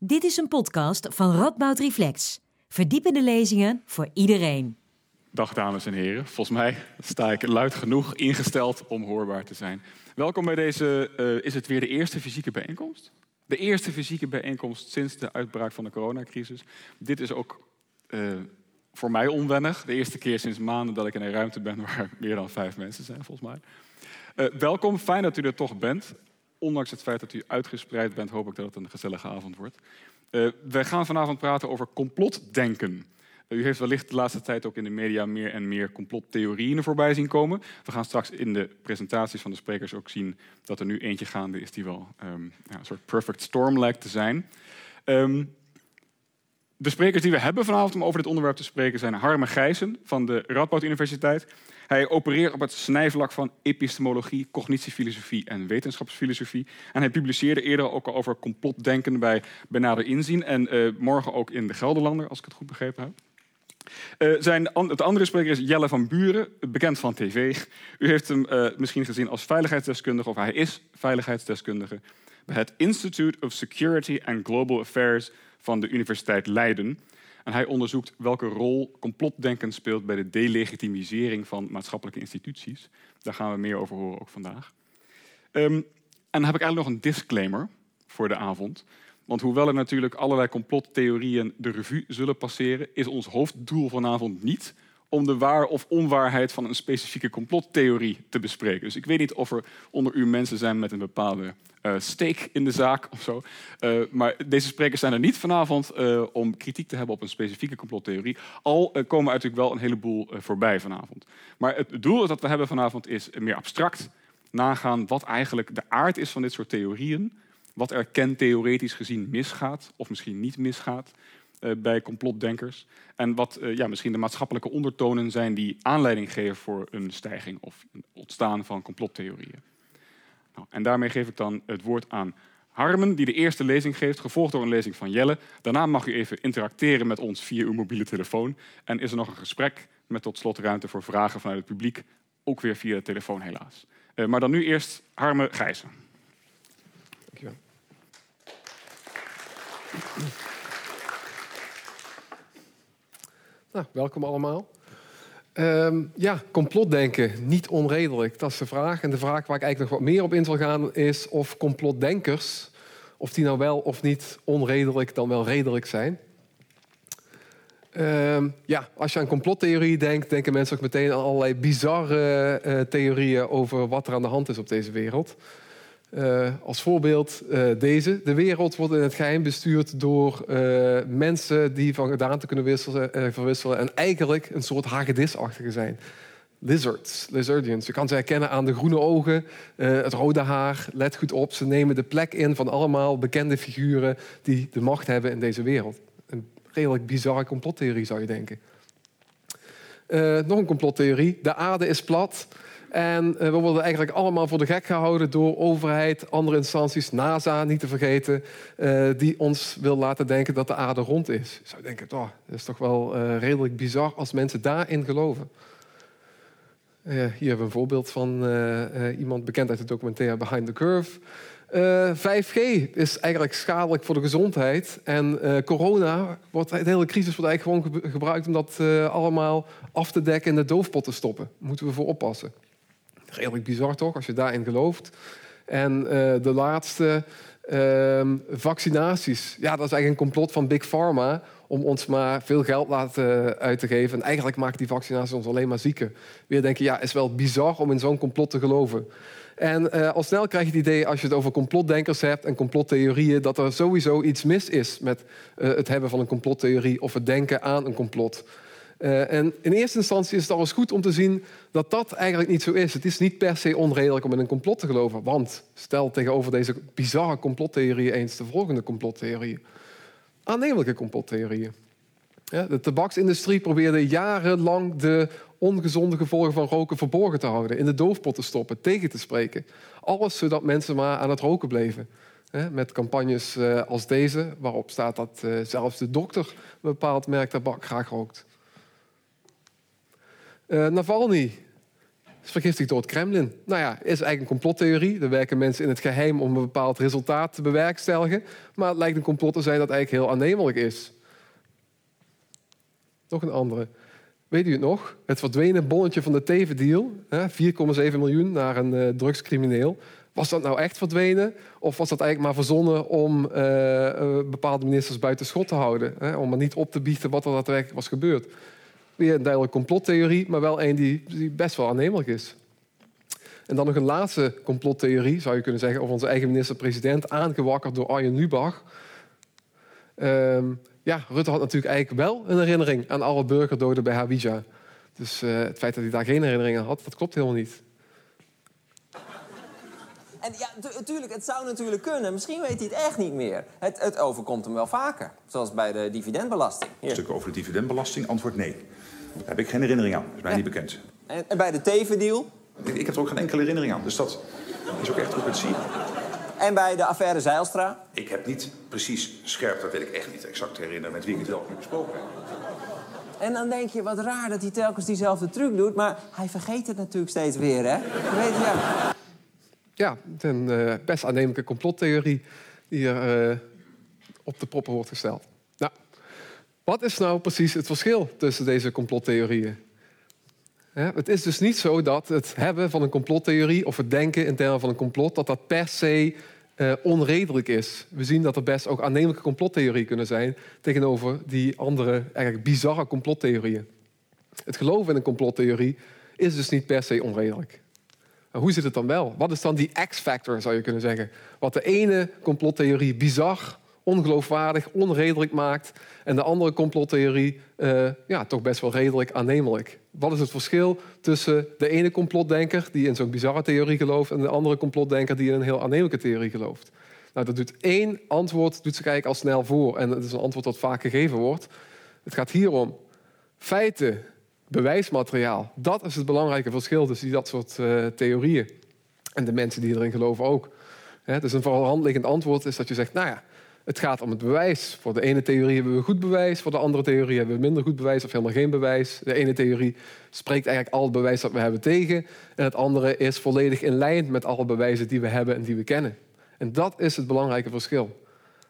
Dit is een podcast van Radboud Reflex. Verdiepende lezingen voor iedereen. Dag dames en heren. Volgens mij sta ik luid genoeg ingesteld om hoorbaar te zijn. Welkom bij deze, uh, is het weer de eerste fysieke bijeenkomst? De eerste fysieke bijeenkomst sinds de uitbraak van de coronacrisis. Dit is ook uh, voor mij onwennig. De eerste keer sinds maanden dat ik in een ruimte ben waar meer dan vijf mensen zijn, volgens mij. Uh, welkom, fijn dat u er toch bent. Ondanks het feit dat u uitgespreid bent, hoop ik dat het een gezellige avond wordt. Uh, wij gaan vanavond praten over complotdenken. U heeft wellicht de laatste tijd ook in de media meer en meer complottheorieën voorbij zien komen. We gaan straks in de presentaties van de sprekers ook zien dat er nu eentje gaande is die wel ja, een soort perfect storm lijkt te zijn. Um, de sprekers die we hebben vanavond om over dit onderwerp te spreken zijn Harme Gijssen van de Radboud Universiteit. Hij opereert op het snijvlak van epistemologie, cognitiefilosofie en wetenschapsfilosofie. En hij publiceerde eerder ook al over complotdenken bij Benader Inzien en uh, morgen ook in de Gelderlander, als ik het goed begrepen heb. Uh, zijn, het andere spreker is Jelle van Buren, bekend van tv. U heeft hem uh, misschien gezien als veiligheidsdeskundige, of hij is veiligheidsdeskundige bij het Institute of Security and Global Affairs van de Universiteit Leiden. En hij onderzoekt welke rol complotdenken speelt bij de delegitimisering van maatschappelijke instituties. Daar gaan we meer over horen ook vandaag. Um, en dan heb ik eigenlijk nog een disclaimer voor de avond. Want hoewel er natuurlijk allerlei complottheorieën de revue zullen passeren, is ons hoofddoel vanavond niet om de waar of onwaarheid van een specifieke complottheorie te bespreken. Dus ik weet niet of er onder u mensen zijn met een bepaalde uh, steek in de zaak of zo. Uh, maar deze sprekers zijn er niet vanavond uh, om kritiek te hebben op een specifieke complottheorie. Al komen er natuurlijk wel een heleboel voorbij vanavond. Maar het doel dat we hebben vanavond is meer abstract nagaan wat eigenlijk de aard is van dit soort theorieën. Wat er kentheoretisch gezien misgaat, of misschien niet misgaat. Uh, bij complotdenkers. En wat uh, ja, misschien de maatschappelijke ondertonen zijn die aanleiding geven voor een stijging of ontstaan van complottheorieën. Nou, en daarmee geef ik dan het woord aan Harmen, die de eerste lezing geeft, gevolgd door een lezing van Jelle. Daarna mag u even interacteren met ons via uw mobiele telefoon. En is er nog een gesprek met tot slot ruimte voor vragen vanuit het publiek, ook weer via de telefoon helaas. Uh, maar dan nu eerst Harme Gijzen. Dankjewel. Nou, welkom allemaal. Um, ja, complotdenken, niet onredelijk, dat is de vraag. En de vraag waar ik eigenlijk nog wat meer op in zal gaan is of complotdenkers, of die nou wel of niet onredelijk dan wel redelijk zijn. Um, ja, als je aan complottheorie denkt, denken mensen ook meteen aan allerlei bizarre uh, theorieën over wat er aan de hand is op deze wereld. Uh, als voorbeeld uh, deze. De wereld wordt in het geheim bestuurd door uh, mensen die van gedaante kunnen wisselen, verwisselen en eigenlijk een soort hagedisachtige zijn. Lizards, lizardians. Je kan ze herkennen aan de groene ogen, het rode haar. Let goed op, ze nemen de plek in van allemaal bekende figuren die de macht hebben in deze wereld. Een redelijk bizarre complottheorie zou je denken. nog een complottheorie. De aarde is plat. En we worden eigenlijk allemaal voor de gek gehouden door overheid, andere instanties, NASA niet te vergeten, uh, die ons wil laten denken dat de aarde rond is. Je zou denken, oh, dat is toch wel uh, redelijk bizar als mensen daarin geloven. Hier hebben we een voorbeeld van iemand bekend uit de documentaire Behind the Curve. 5G is eigenlijk schadelijk voor de gezondheid. En corona, wordt, de hele crisis wordt eigenlijk gewoon ge gebruikt om dat allemaal af te dekken en de doofpot te stoppen. Daar moeten we voor oppassen. Redelijk bizar toch, als je daarin gelooft. En uh, de laatste, uh, vaccinaties. Ja, dat is eigenlijk een complot van Big Pharma om ons maar veel geld laten uit te geven. En eigenlijk maken die vaccinaties ons alleen maar zieker. Weer denken, ja, is wel bizar om in zo'n complot te geloven. En uh, al snel krijg je het idee, als je het over complotdenkers hebt en complottheorieën, dat er sowieso iets mis is met het hebben van een complottheorie of het denken aan een complot. Uh, en in eerste instantie is het al eens goed om te zien dat dat eigenlijk niet zo is. Het is niet per se onredelijk om in een complot te geloven. Want stel tegenover deze bizarre complottheorieën eens de volgende complottheorieën. Aannemelijke complottheorieën. Ja, de tabaksindustrie probeerde jarenlang de ongezonde gevolgen van roken verborgen te houden. In de doofpot te stoppen, tegen te spreken. Alles zodat mensen maar aan het roken bleven. Met campagnes uh, als deze, waarop staat dat uh, zelfs de dokter een bepaald merk tabak graag rookt. Uh, Navalny, is vergiftigd door het Kremlin. Nou ja, is eigenlijk een complottheorie. Er werken mensen in het geheim om een bepaald resultaat te bewerkstelligen. Maar het lijkt een complot te zijn dat eigenlijk heel aannemelijk is. Nog een andere. Weet u het nog? Het verdwenen bonnetje van de Teven-deal. 4,7 miljoen naar een uh, drugscrimineel. Was dat nou echt verdwenen? Of was dat eigenlijk maar verzonnen om uh, bepaalde ministers buiten schot te houden? Hè? Om maar niet op te biechten wat er daadwerkelijk was gebeurd. Weer een duidelijke complottheorie, maar wel een die, die best wel aannemelijk is. En dan nog een laatste complottheorie, zou je kunnen zeggen, over onze eigen minister-president, aangewakkerd door Arjen Lubach. Um, ja, Rutte had natuurlijk eigenlijk wel een herinnering aan alle burgerdoden bij Hawija. Dus uh, het feit dat hij daar geen herinneringen had, dat klopt helemaal niet. En ja, natuurlijk, het zou natuurlijk kunnen. Misschien weet hij het echt niet meer. Het, het overkomt hem wel vaker. Zoals bij de dividendbelasting. Een stuk over de dividendbelasting, antwoord nee. Daar heb ik geen herinnering aan. Dat is mij niet bekend. En, en bij de Teven-deal? Ik, ik, heb er ook geen enkele herinnering aan. Dus dat is ook echt hoe ik het zie. En bij de affaire Zeilstra? Ik heb niet precies scherp, dat weet ik echt niet exact herinneren met wie ik het wel heb besproken heb. En dan denk je, wat raar dat hij telkens diezelfde truc doet. Maar hij vergeet het natuurlijk steeds weer, hè? weet je, ja. Ja, een uh, best aannemelijke complottheorie die er uh, op de proppen wordt gesteld. Wat is nou precies het verschil tussen deze complottheorieën? Het is dus niet zo dat het hebben van een complottheorie of het denken in termen van een complot, dat dat per se uh, onredelijk is. We zien dat er best ook aannemelijke complottheorieën kunnen zijn tegenover die andere eigenlijk bizarre complottheorieën. Het geloven in een complottheorie is dus niet per se onredelijk. Maar hoe zit het dan wel? Wat is dan die X-factor, zou je kunnen zeggen? Wat de ene complottheorie bizar, ongeloofwaardig, onredelijk maakt... en de andere complottheorie uh, ja, toch best wel redelijk aannemelijk. Wat is het verschil tussen de ene complotdenker... die in zo'n bizarre theorie gelooft... en de andere complotdenker die in een heel aannemelijke theorie gelooft? Nou, dat doet één antwoord doet zich eigenlijk al snel voor. En dat is een antwoord dat vaak gegeven wordt. Het gaat hier om feiten, bewijsmateriaal. Dat is het belangrijke verschil tussen dat soort uh, theorieën. En de mensen die erin geloven ook. Dus een voorhand liggend antwoord is dat je zegt... nou ja, het gaat om het bewijs. Voor de ene theorie hebben we goed bewijs, voor de andere theorie hebben we minder goed bewijs of helemaal geen bewijs. De ene theorie spreekt eigenlijk al het bewijs dat we hebben tegen, en het andere is volledig in lijn met alle bewijzen die we hebben en die we kennen. En dat is het belangrijke verschil.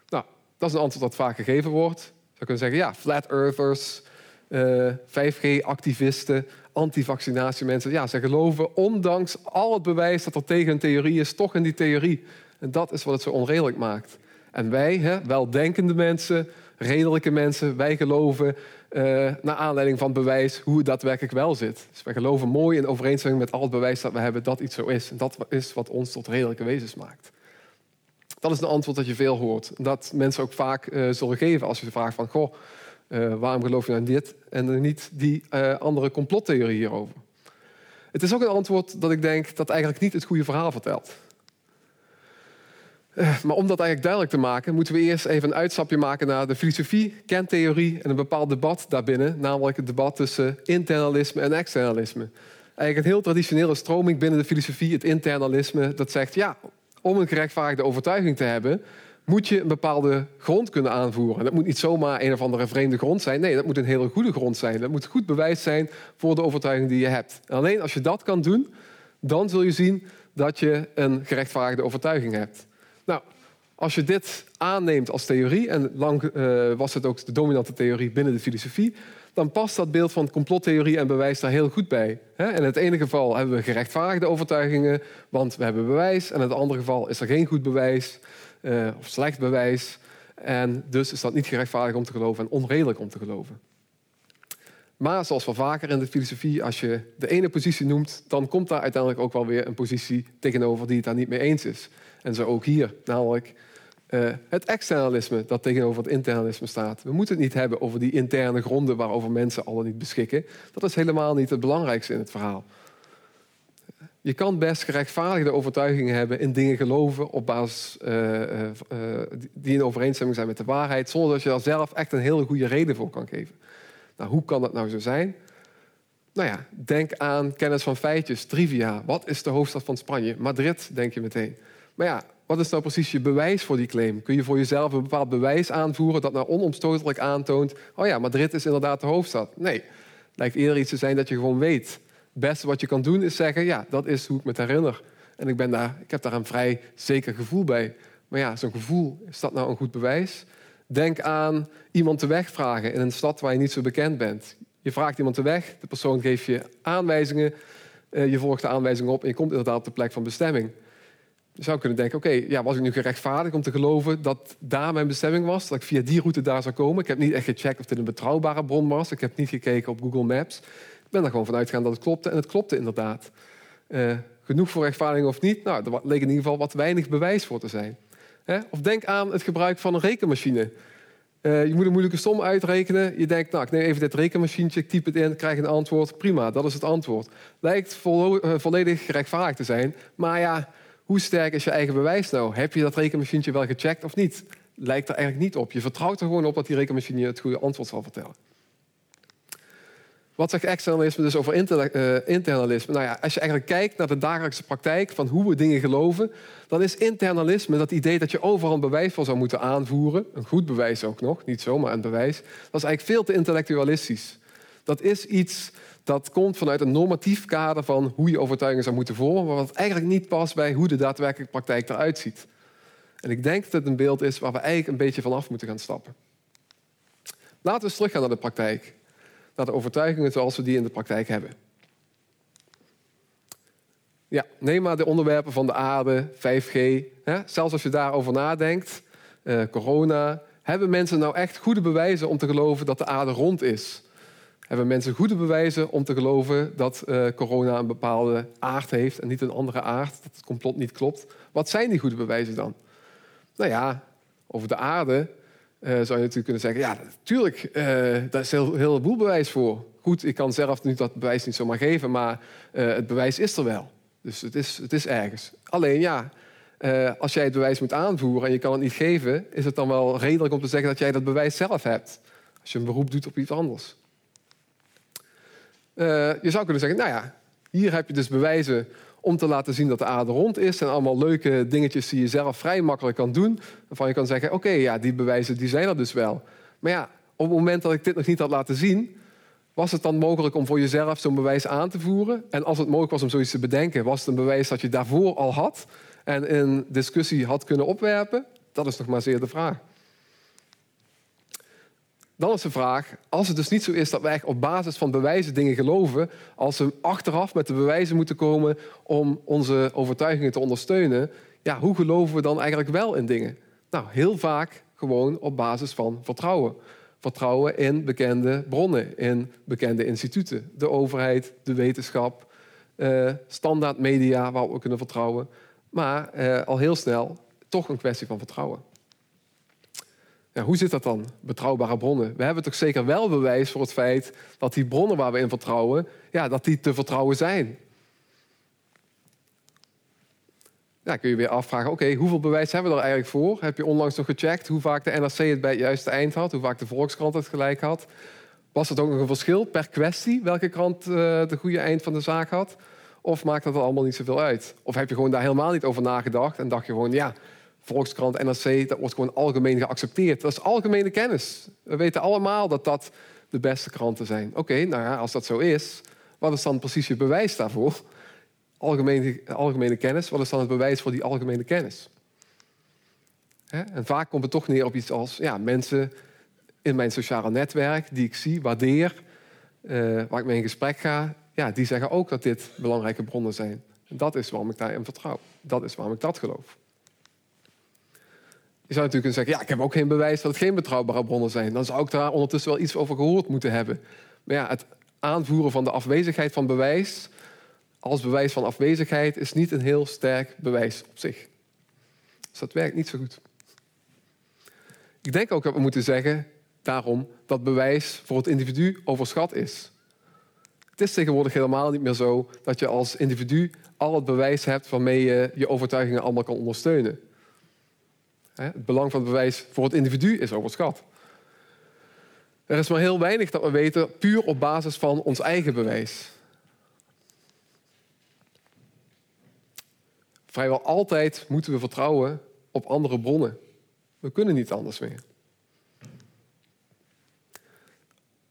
Nou, dat is een antwoord dat vaak gegeven wordt. Zou kunnen zeggen, ja, flat earthers, uh, 5G-activisten, antivaccinatiemensen, ja, ze geloven ondanks al het bewijs dat er tegen een theorie is, toch in die theorie. En dat is wat het zo onredelijk maakt. En wij, hè, weldenkende mensen, redelijke mensen, wij geloven uh, naar aanleiding van bewijs hoe het daadwerkelijk wel zit. Dus wij geloven mooi in overeenstemming met al het bewijs dat we hebben dat iets zo is. En dat is wat ons tot redelijke wezens maakt. Dat is een antwoord dat je veel hoort. Dat mensen ook vaak uh, zullen geven als je ze vraagt van... Goh, uh, waarom geloof je nou dit en niet die andere complottheorie hierover? Het is ook een antwoord dat ik denk dat eigenlijk niet het goede verhaal vertelt. Eh, maar om dat eigenlijk duidelijk te maken, moeten we eerst even een uitstapje maken naar de filosofie, kerntheorie en een bepaald debat daarbinnen, namelijk het debat tussen internalisme en externalisme. Eigenlijk een heel traditionele stroming binnen de filosofie, het internalisme, dat zegt ja, om een gerechtvaardigde overtuiging te hebben, moet je een bepaalde grond kunnen aanvoeren. Dat moet niet zomaar een of andere vreemde grond zijn. Nee, dat moet een hele goede grond zijn. Dat moet goed bewijs zijn voor de overtuiging die je hebt. En alleen als je dat kan doen, dan zul je zien dat je een gerechtvaardigde overtuiging hebt. Nou, als je dit aanneemt als theorie, en lang uh, was het ook de dominante theorie binnen de filosofie, dan past dat beeld van complottheorie en bewijs daar heel goed bij. In het ene geval hebben we gerechtvaardigde overtuigingen, want we hebben bewijs. En in het andere geval is er geen goed bewijs uh, of slecht bewijs. En dus is dat niet gerechtvaardigd om te geloven en onredelijk om te geloven. Maar zoals wel vaker in de filosofie, als je de ene positie noemt, dan komt daar uiteindelijk ook wel weer een positie tegenover die het daar niet mee eens is. En zo ook hier, namelijk uh, het externalisme dat tegenover het internalisme staat. We moeten het niet hebben over die interne gronden waarover mensen al niet beschikken. Dat is helemaal niet het belangrijkste in het verhaal. Je kan best gerechtvaardigde overtuigingen hebben, in dingen geloven op basis uh, uh, die in overeenstemming zijn met de waarheid, zonder dat je daar zelf echt een hele goede reden voor kan geven. Nou, hoe kan dat nou zo zijn? Nou ja, denk aan kennis van feitjes, trivia. Wat is de hoofdstad van Spanje? Madrid, denk je meteen. Maar ja, wat is nou precies je bewijs voor die claim? Kun je voor jezelf een bepaald bewijs aanvoeren dat nou onomstotelijk aantoont... oh ja, Madrid is inderdaad de hoofdstad. Nee, het lijkt eerder iets te zijn dat je gewoon weet beste wat je kan doen is zeggen, ja, dat is hoe ik me het herinner. En ik, ben daar, ik heb daar een vrij zeker gevoel bij. Maar ja, zo'n gevoel, is dat nou een goed bewijs? Denk aan iemand de weg vragen in een stad waar je niet zo bekend bent. Je vraagt iemand de weg, de persoon geeft je aanwijzingen, eh, je volgt de aanwijzingen op en je komt inderdaad op de plek van bestemming. Je zou kunnen denken, oké, ja, was ik nu gerechtvaardigd om te geloven dat daar mijn bestemming was? Dat ik via die route daar zou komen? Ik heb niet echt gecheckt of dit een betrouwbare bron was. Ik heb niet gekeken op Google Maps. Ik ben er gewoon vanuit gegaan dat het klopte en het klopte inderdaad. Uh, genoeg voor rechtvaardiging of niet? Nou, er leek in ieder geval wat weinig bewijs voor te zijn. Of denk aan het gebruik van een rekenmachine. Uh, je moet een moeilijke som uitrekenen. Je denkt, nou, ik neem even dit rekenmachientje, ik typ het in, krijg een antwoord. Prima, dat is het antwoord. Lijkt uh, volledig gerechtvaardigd te zijn. Maar ja, hoe sterk is je eigen bewijs nou? Heb je dat rekenmachientje wel gecheckt of niet? Lijkt er eigenlijk niet op. Je vertrouwt er gewoon op dat die rekenmachine het goede antwoord zal vertellen. Wat zegt externalisme dus over uh, internalisme? Nou ja, als je eigenlijk kijkt naar de dagelijkse praktijk van hoe we dingen geloven, dan is internalisme dat idee dat je overal een bewijs voor zou moeten aanvoeren, een goed bewijs ook nog, niet zomaar een bewijs, dat is eigenlijk veel te intellectualistisch. Dat is iets dat komt vanuit een normatief kader van hoe je overtuigingen zou moeten vormen, maar wat eigenlijk niet past bij hoe de daadwerkelijke praktijk eruit ziet. En ik denk dat het een beeld is waar we eigenlijk een beetje vanaf moeten gaan stappen. Laten we eens teruggaan naar de praktijk naar de overtuigingen zoals we die in de praktijk hebben. Ja, neem maar de onderwerpen van de aarde, 5G. Hè? Zelfs als je daarover nadenkt, uh, corona. Hebben mensen nou echt goede bewijzen om te geloven dat de aarde rond is? Hebben mensen goede bewijzen om te geloven dat uh, corona een bepaalde aard heeft en niet een andere aard, dat het complot niet klopt? Wat zijn die goede bewijzen dan? Nou ja, over de aarde uh, zou je natuurlijk kunnen zeggen, ja, natuurlijk, uh, daar is heel, heel veel bewijs voor. Goed, ik kan zelf nu dat bewijs niet zomaar geven, maar het bewijs is er wel. Dus het is, het is ergens. Alleen ja, als jij het bewijs moet aanvoeren en je kan het niet geven, is het dan wel redelijk om te zeggen dat jij dat bewijs zelf hebt. Als je een beroep doet op iets anders. Je zou kunnen zeggen, nou ja, hier heb je dus bewijzen om te laten zien dat de aarde rond is. En allemaal leuke dingetjes die je zelf vrij makkelijk kan doen. Waarvan je kan zeggen, oké, ja, die bewijzen die zijn er dus wel. Maar ja, op het moment dat ik dit nog niet had laten zien... was het dan mogelijk om voor jezelf zo'n bewijs aan te voeren? En als het mogelijk was om zoiets te bedenken... was het een bewijs dat je daarvoor al had... en in discussie had kunnen opwerpen? Dat is nog maar zeer de vraag. Dan is de vraag, als het dus niet zo is dat wij op basis van bewijzen dingen geloven, als we achteraf met de bewijzen moeten komen om onze overtuigingen te ondersteunen, ja, hoe geloven we dan eigenlijk wel in dingen? Nou, heel vaak gewoon op basis van vertrouwen. Vertrouwen in bekende bronnen, in bekende instituten. De overheid, de wetenschap, eh, standaard media waarop we kunnen vertrouwen. Maar eh, al heel snel toch een kwestie van vertrouwen hoe zit dat dan, betrouwbare bronnen? We hebben toch zeker wel bewijs voor het feit dat die bronnen waar we in vertrouwen, ja, dat die te vertrouwen zijn. Ja, kun je weer afvragen, oké, hoeveel bewijs hebben we er eigenlijk voor? Heb je onlangs nog gecheckt hoe vaak de NRC het bij het juiste eind had, hoe vaak de Volkskrant het gelijk had? Was het ook nog een verschil per kwestie welke krant uh, de goede eind van de zaak had? Of maakt dat allemaal niet zoveel uit? Of heb je gewoon daar helemaal niet over nagedacht en dacht je gewoon, ja, Volkskrant, NRC, dat wordt gewoon algemeen geaccepteerd. Dat is algemene kennis. We weten allemaal dat dat de beste kranten zijn. Oké, nou ja, als dat zo is, wat is dan precies je bewijs daarvoor? Algemene, algemene kennis, wat is dan het bewijs voor die algemene kennis? En vaak komt het toch neer op iets als ja, mensen in mijn sociale netwerk die ik zie, waardeer, uh, waar ik mee in gesprek ga, ja, die zeggen ook dat dit belangrijke bronnen zijn. Dat is waarom ik daarin vertrouw. Dat is waarom ik dat geloof. Je zou natuurlijk kunnen zeggen, ja, ik heb ook geen bewijs dat het geen betrouwbare bronnen zijn. Dan zou ik daar ondertussen wel iets over gehoord moeten hebben. Maar ja, het aanvoeren van de afwezigheid van bewijs als bewijs van afwezigheid is niet een heel sterk bewijs op zich. Dus dat werkt niet zo goed. Ik denk ook dat we moeten zeggen daarom dat bewijs voor het individu overschat is. Het is tegenwoordig helemaal niet meer zo dat je als individu al het bewijs hebt waarmee je je overtuigingen allemaal kan ondersteunen. Het belang van het bewijs voor het individu is overschat. Er is maar heel weinig dat we weten puur op basis van ons eigen bewijs. Vrijwel altijd moeten we vertrouwen op andere bronnen. We kunnen niet anders meer.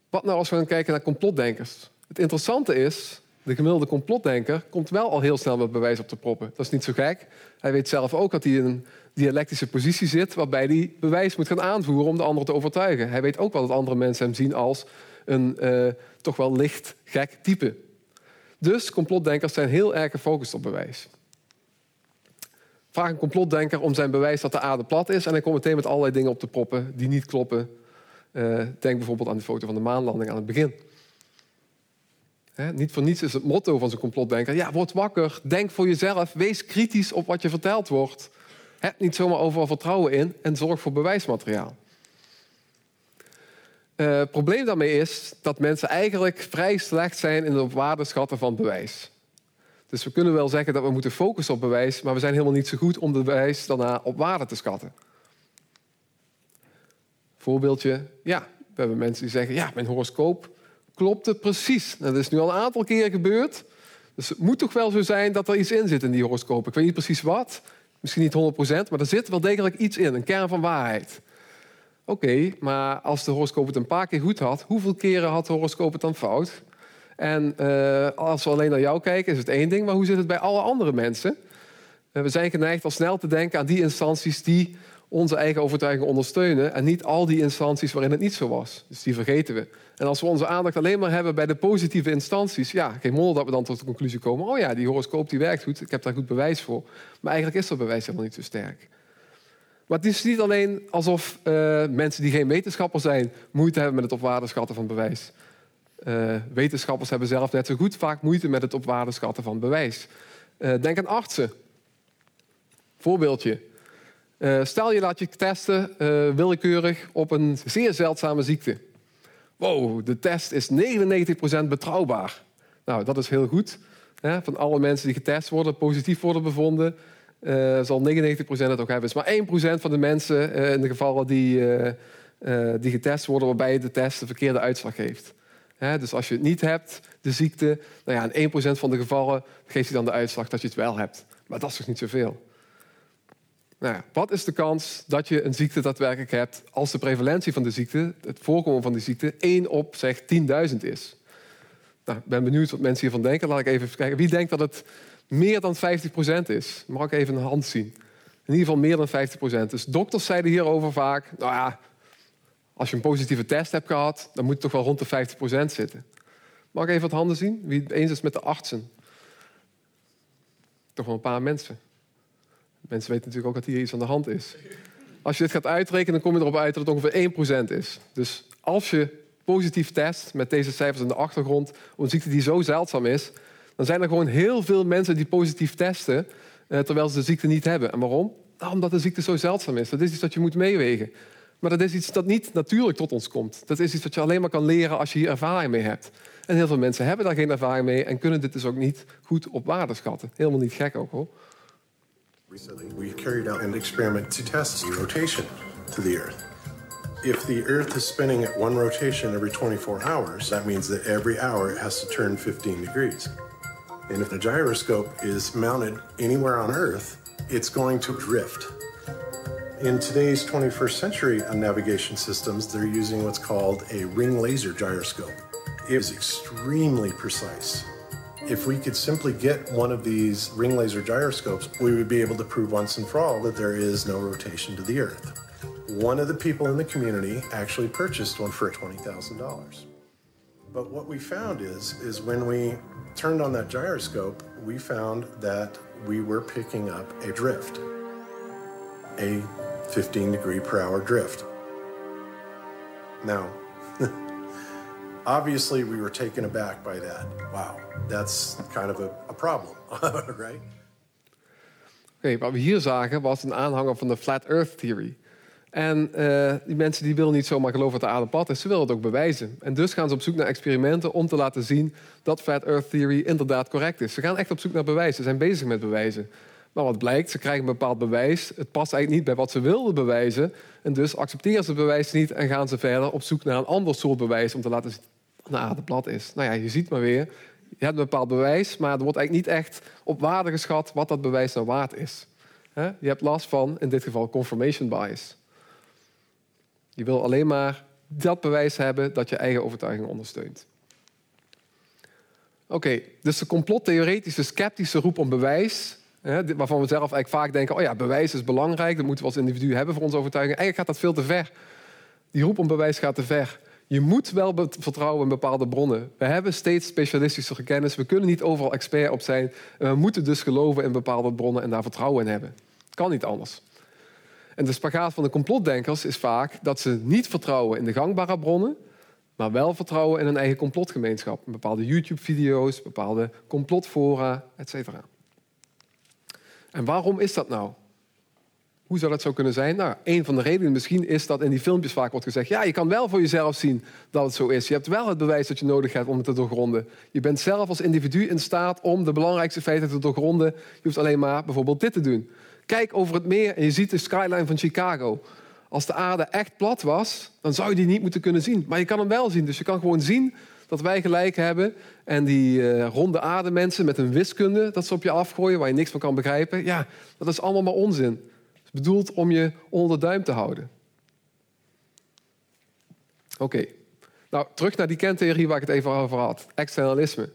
Wat nou als we gaan kijken naar complotdenkers? Het interessante is De gemiddelde complotdenker komt wel al heel snel met bewijs op te proppen. Dat is niet zo gek. Hij weet zelf ook dat hij in een dialectische positie zit... waarbij hij bewijs moet gaan aanvoeren om de ander te overtuigen. Hij weet ook wel dat andere mensen hem zien als een uh, toch wel licht gek type. Dus complotdenkers zijn heel erg gefocust op bewijs. Vraag een complotdenker om zijn bewijs dat de aarde plat is... en hij komt meteen met allerlei dingen op te proppen die niet kloppen. Uh, denk bijvoorbeeld aan de foto van de maanlanding aan het begin. Niet voor niets is het motto van zo'n complotdenker... ja, word wakker, denk voor jezelf, wees kritisch op wat je verteld wordt. Heb niet zomaar overal vertrouwen in en zorg voor bewijsmateriaal. Het probleem daarmee is dat mensen eigenlijk vrij slecht zijn in het op waarde schatten van bewijs. Dus we kunnen wel zeggen dat we moeten focussen op bewijs, maar we zijn helemaal niet zo goed om de bewijs daarna op waarde te schatten. Voorbeeldje, ja, we hebben mensen die zeggen, ja, mijn horoscoop klopte precies. Nou, dat is nu al een aantal keer gebeurd. Dus het moet toch wel zo zijn dat er iets in zit in die horoscoop. Ik weet niet precies wat, misschien niet 100%, maar er zit wel degelijk iets in, een kern van waarheid. Oké, maar als de horoscoop het een paar keer goed had, hoeveel keren had de horoscoop het dan fout? En uh, als we alleen naar jou kijken, is het één ding, maar hoe zit het bij alle andere mensen? Uh, we zijn geneigd al snel te denken aan die instanties die onze eigen overtuiging ondersteunen en niet al die instanties waarin het niet zo was. Dus die vergeten we. En als we onze aandacht alleen maar hebben bij de positieve instanties, ja, geen wonder dat we dan tot de conclusie komen: oh ja, die horoscoop die werkt goed, ik heb daar goed bewijs voor. Maar eigenlijk is dat bewijs helemaal niet zo sterk. Maar het is niet alleen alsof uh, mensen die geen wetenschapper zijn moeite hebben met het op waarde schatten van bewijs. Uh, wetenschappers hebben zelf net zo goed vaak moeite met het op waarde schatten van bewijs. Uh, denk aan artsen. Voorbeeldje. Stel je laat je testen willekeurig op een zeer zeldzame ziekte. Wow, de test is 99% betrouwbaar. Nou, dat is heel goed. Hè? Van alle mensen die getest worden, positief worden bevonden, uh, zal 99% het ook hebben. Is maar 1% van de mensen in de gevallen die, die getest worden, waarbij de test de verkeerde uitslag geeft. Hè? Dus als je het niet hebt, de ziekte, nou ja, in 1% van de gevallen geeft hij dan de uitslag dat je het wel hebt. Maar dat is toch niet zoveel? Nou wat is de kans dat je een ziekte daadwerkelijk hebt als de prevalentie van de ziekte, het voorkomen van die ziekte, 1 op zeg 10.000 is? Nou, ik ben benieuwd wat mensen hiervan denken. Laat ik even kijken. Wie denkt dat het meer dan 50% is? Mag ik even een hand zien? In ieder geval meer dan 50%. Dus dokters zeiden hierover vaak, nou ja, als je een positieve test hebt gehad, dan moet het toch wel rond de 50% zitten. Mag ik even wat handen zien? Wie het eens is met de artsen? Toch wel een paar mensen. Mensen weten natuurlijk ook dat hier iets aan de hand is. Als je dit gaat uitrekenen, dan kom je erop uit dat het ongeveer 1% is. Dus als je positief test met deze cijfers in de achtergrond een ziekte die zo zeldzaam is, dan zijn er gewoon heel veel mensen die positief testen eh, terwijl ze de ziekte niet hebben. En waarom? Nou, omdat de ziekte zo zeldzaam is. Dat is iets dat je moet meewegen. Maar dat is iets dat niet natuurlijk tot ons komt. Dat is iets wat je alleen maar kan leren als je hier ervaring mee hebt. En heel veel mensen hebben daar geen ervaring mee en kunnen dit dus ook niet goed op waarde schatten. Helemaal niet gek ook hoor. Recently, we carried out an experiment to test the rotation to the Earth. If the Earth is spinning at one rotation every 24 hours, that means that every hour it has to turn 15 degrees. And if the gyroscope is mounted anywhere on Earth, it's going to drift. In today's 21st century navigation systems, they're using what's called a ring laser gyroscope. It is extremely precise. If we could simply get one of these ring laser gyroscopes, we would be able to prove once and for all that there is no rotation to the Earth. One of the people in the community actually purchased one for $20,000. But what we found is, is when we turned on that gyroscope, we found that we were picking up a drift, a 15 degree per hour drift. Now, obviously, we were taken aback by that. Wow, that's kind of a, a problem, right? Wat we hier zagen was een aanhanger van de Flat Earth Theory. En uh, die mensen die willen niet zomaar geloven dat de aarde plat is, ze willen het ook bewijzen. En dus gaan ze op zoek naar experimenten om te laten zien dat Flat Earth Theory inderdaad correct is. Ze gaan echt op zoek naar bewijs, ze zijn bezig met bewijzen. Maar wat blijkt, ze krijgen een bepaald bewijs. Het past eigenlijk niet bij wat ze wilden bewijzen. En dus accepteren ze het bewijs niet en gaan ze verder op zoek naar een ander soort bewijs om te laten de plat is. Nou ja, je ziet maar weer, je hebt een bepaald bewijs, maar er wordt eigenlijk niet echt op waarde geschat wat dat bewijs nou waard is. Je hebt last van, in dit geval, confirmation bias. Je wil alleen maar dat bewijs hebben dat je eigen overtuiging ondersteunt. Oké, dus de complottheoretische sceptische roep om bewijs, waarvan we zelf eigenlijk vaak denken, oh ja, bewijs is belangrijk, dat moeten we als individu hebben voor onze overtuiging. Eigenlijk gaat dat veel te ver. Die roep om bewijs gaat te ver. Je moet wel vertrouwen in bepaalde bronnen. We hebben steeds specialistische kennis. We kunnen niet overal expert op zijn. We moeten dus geloven in bepaalde bronnen en daar vertrouwen in hebben. Kan niet anders. En de spagaat van de complotdenkers is vaak dat ze niet vertrouwen in de gangbare bronnen, maar wel vertrouwen in een eigen complotgemeenschap. Bepaalde YouTube-video's, bepaalde complotfora, etc. En waarom is dat nou? Hoe zou dat zo kunnen zijn? Nou, een van de redenen misschien is dat in die filmpjes vaak wordt gezegd... ja, je kan wel voor jezelf zien dat het zo is. Je hebt wel het bewijs dat je nodig hebt om het te doorgronden. Je bent zelf als individu in staat om de belangrijkste feiten te doorgronden. Je hoeft alleen maar bijvoorbeeld dit te doen. Kijk over het meer en je ziet de skyline van Chicago. Als de aarde echt plat was, dan zou je die niet moeten kunnen zien. Maar je kan hem wel zien. Dus je kan gewoon zien dat wij gelijk hebben. En die eh, ronde aarde mensen met een wiskunde dat ze op je afgooien... waar je niks van kan begrijpen. Ja, dat is allemaal maar onzin. Bedoeld om je onder de duim te houden. Oké. Nou, terug naar die kerntheorie waar ik het even over had. Externalisme.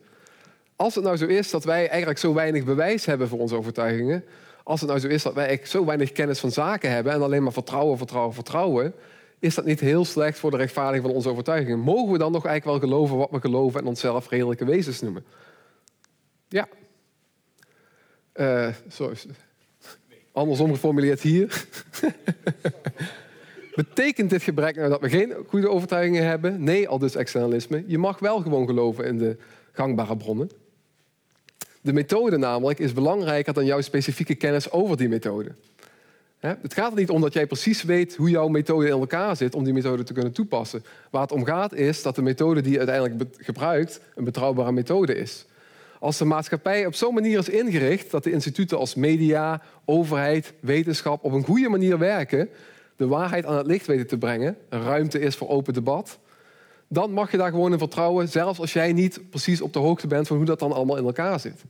Als het nou zo is dat wij eigenlijk zo weinig bewijs hebben voor onze overtuigingen... als het nou zo is dat wij eigenlijk zo weinig kennis van zaken hebben... en alleen maar vertrouwen, vertrouwen, vertrouwen... is dat niet heel slecht voor de rechtvaardiging van onze overtuigingen? Mogen we dan nog eigenlijk wel geloven wat we geloven... en onszelf redelijke wezens noemen? Ja. Eh sorry. Andersom geformuleerd hier. Betekent dit gebrek nou dat we geen goede overtuigingen hebben? Nee, al dus externalisme. Je mag wel gewoon geloven in de gangbare bronnen. De methode namelijk is belangrijker dan jouw specifieke kennis over die methode. Het gaat er niet om dat jij precies weet hoe jouw methode in elkaar zit om die methode te kunnen toepassen. Waar het om gaat is dat de methode die je uiteindelijk gebruikt een betrouwbare methode is. Als de maatschappij op zo'n manier is ingericht dat de instituten als media, overheid, wetenschap op een goede manier werken, de waarheid aan het licht weten te brengen, er ruimte is voor open debat, dan mag je daar gewoon in vertrouwen, zelfs als jij niet precies op de hoogte bent van hoe dat dan allemaal in elkaar zit.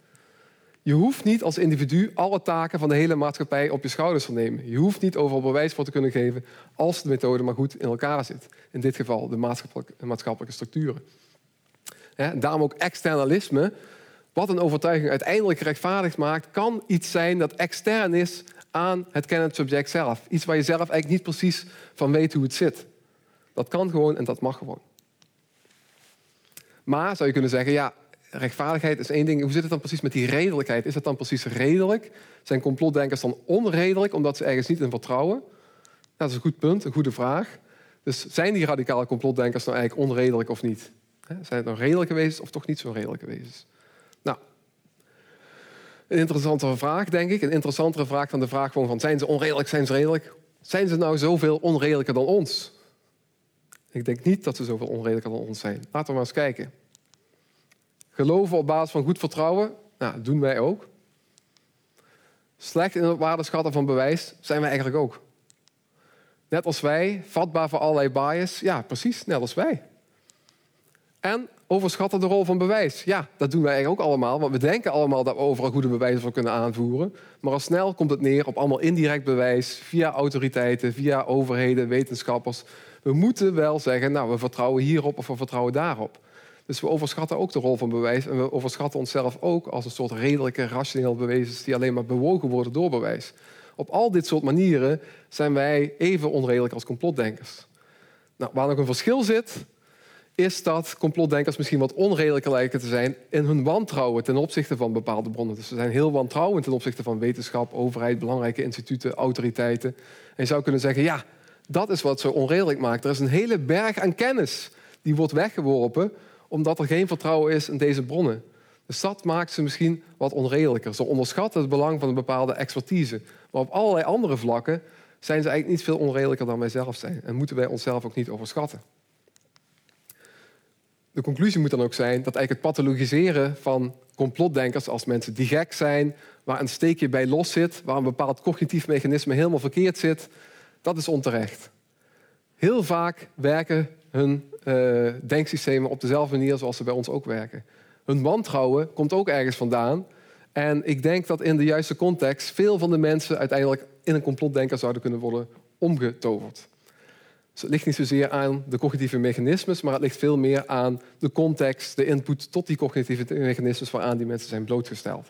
Je hoeft niet als individu alle taken van de hele maatschappij op je schouders te nemen. Je hoeft niet overal bewijs voor te kunnen geven als de methode maar goed in elkaar zit. In dit geval de maatschappelijke, maatschappelijke structuren. Daarom ook externalisme, wat een overtuiging uiteindelijk gerechtvaardigd maakt, kan iets zijn dat extern is aan het kennend subject zelf. Iets waar je zelf eigenlijk niet precies van weet hoe het zit. Dat kan gewoon en dat mag gewoon. Maar zou je kunnen zeggen, ja, rechtvaardigheid is één ding. Hoe zit het dan precies met die redelijkheid? Is het dan precies redelijk? Zijn complotdenkers dan onredelijk omdat ze ergens niet in vertrouwen? Dat is een goed punt, een goede vraag. Dus zijn die radicale complotdenkers nou eigenlijk onredelijk of niet? Zijn het nou redelijke wezens of toch niet zo redelijke wezens? Nou, een interessante vraag, denk ik. Een interessantere vraag dan de vraag gewoon van... zijn ze onredelijk, zijn ze redelijk? Zijn ze nou zoveel onredelijker dan ons? Ik denk niet dat ze zoveel onredelijker dan ons zijn. Laten we maar eens kijken. Geloven op basis van goed vertrouwen, nou, doen wij ook. Slecht in het waardeschatten van bewijs zijn wij eigenlijk ook. Net als wij, vatbaar voor allerlei bias. Ja, precies, net als wij. En overschatten de rol van bewijs. Ja, dat doen wij eigenlijk ook allemaal. Want we denken allemaal dat we overal goede bewijzen voor kunnen aanvoeren. Maar al snel komt het neer op allemaal indirect bewijs... via autoriteiten, via overheden, wetenschappers. We moeten wel zeggen, nou, we vertrouwen hierop of we vertrouwen daarop. Dus we overschatten ook de rol van bewijs. En we overschatten onszelf ook als een soort redelijke, rationeel bewijs... die alleen maar bewogen worden door bewijs. Op al dit soort manieren zijn wij even onredelijk als complotdenkers. Nou, waar nog een verschil zit, is dat complotdenkers misschien wat onredelijker lijken te zijn in hun wantrouwen ten opzichte van bepaalde bronnen. Dus ze zijn heel wantrouwend ten opzichte van wetenschap, overheid, belangrijke instituten, autoriteiten. En je zou kunnen zeggen, ja, dat is wat zo onredelijk maakt. Er is een hele berg aan kennis die wordt weggeworpen omdat er geen vertrouwen is in deze bronnen. Dus dat maakt ze misschien wat onredelijker. Ze onderschatten het belang van een bepaalde expertise. Maar op allerlei andere vlakken zijn ze eigenlijk niet veel onredelijker dan wij zelf zijn. En moeten wij onszelf ook niet overschatten. De conclusie moet dan ook zijn dat eigenlijk het pathologiseren van complotdenkers als mensen die gek zijn, waar een steekje bij los zit, waar een bepaald cognitief mechanisme helemaal verkeerd zit, dat is onterecht. Heel vaak werken hun uh, denksystemen op dezelfde manier zoals ze bij ons ook werken. Hun wantrouwen komt ook ergens vandaan. En ik denk dat in de juiste context veel van de mensen uiteindelijk in een complotdenker zouden kunnen worden omgetoverd. Dus het ligt niet zozeer aan de cognitieve mechanismes, maar het ligt veel meer aan de context, de input tot die cognitieve mechanismes waaraan die mensen zijn blootgesteld.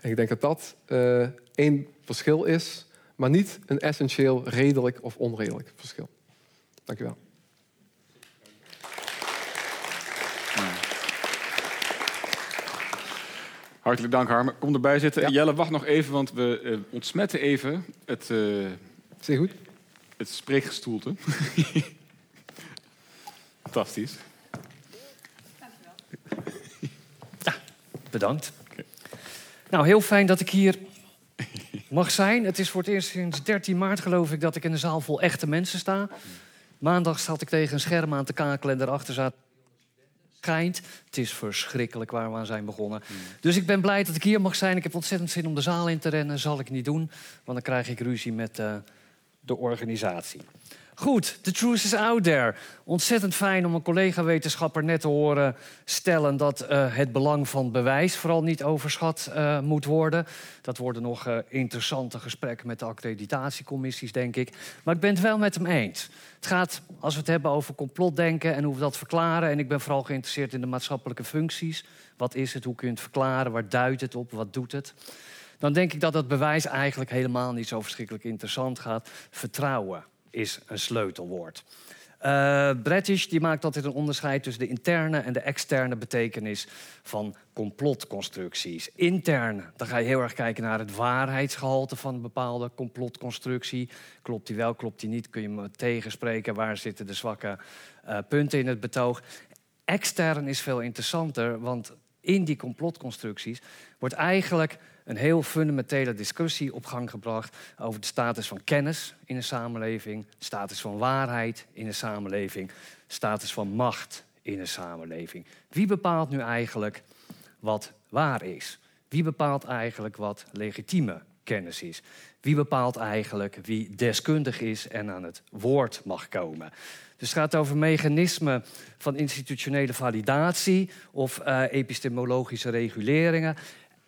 En ik denk dat dat uh, één verschil is, maar niet een essentieel redelijk of onredelijk verschil. Dank u wel. Hartelijk dank, Harm. Kom erbij zitten. Jelle, wacht nog even, want we uh, ontsmetten even het... Uh, Zeer goed. Het spreekgestoelte. Fantastisch. Dankjewel. Ja, bedankt. Nou, heel fijn dat ik hier mag zijn. Het is voor het eerst sinds 13 maart, geloof ik, dat ik in een zaal vol echte mensen sta. Maandag zat ik tegen een scherm aan te kakelen en daarachter zat schijnt. Het is verschrikkelijk waar we aan zijn begonnen. Hmm. Dus ik ben blij dat ik hier mag zijn. Ik heb ontzettend zin om de zaal in te rennen. Zal ik niet doen, want dan krijg ik ruzie met uh, de organisatie. Goed, the truth is out there. Ontzettend fijn om een collega-wetenschapper net te horen stellen dat uh, het belang van bewijs vooral niet overschat uh, moet worden. Dat worden nog uh, interessante gesprekken met de accreditatiecommissies, denk ik. Maar ik ben het wel met hem eens. Het gaat, als we het hebben over complotdenken en hoe we dat verklaren, en ik ben vooral geïnteresseerd in de maatschappelijke functies. Wat is het? Hoe kun je het verklaren? Waar duidt het op? Wat doet het? Dan denk ik dat dat bewijs eigenlijk helemaal niet zo verschrikkelijk interessant gaat. Vertrouwen is een sleutelwoord. Uh, British die maakt altijd een onderscheid tussen de interne en de externe betekenis van complotconstructies. Intern, dan ga je heel erg kijken naar het waarheidsgehalte van een bepaalde complotconstructie. Klopt die wel, klopt die niet? Kun je me tegenspreken? Waar zitten de zwakke uh, punten in het betoog? Extern is veel interessanter, want in die complotconstructies wordt eigenlijk een heel fundamentele discussie op gang gebracht over de status van kennis in een samenleving, status van waarheid in een samenleving, status van macht in een samenleving. Wie bepaalt nu eigenlijk wat waar is? Wie bepaalt eigenlijk wat legitieme kennis is? Wie bepaalt eigenlijk wie deskundig is en aan het woord mag komen? Dus het gaat over mechanismen van institutionele validatie of uh, epistemologische reguleringen.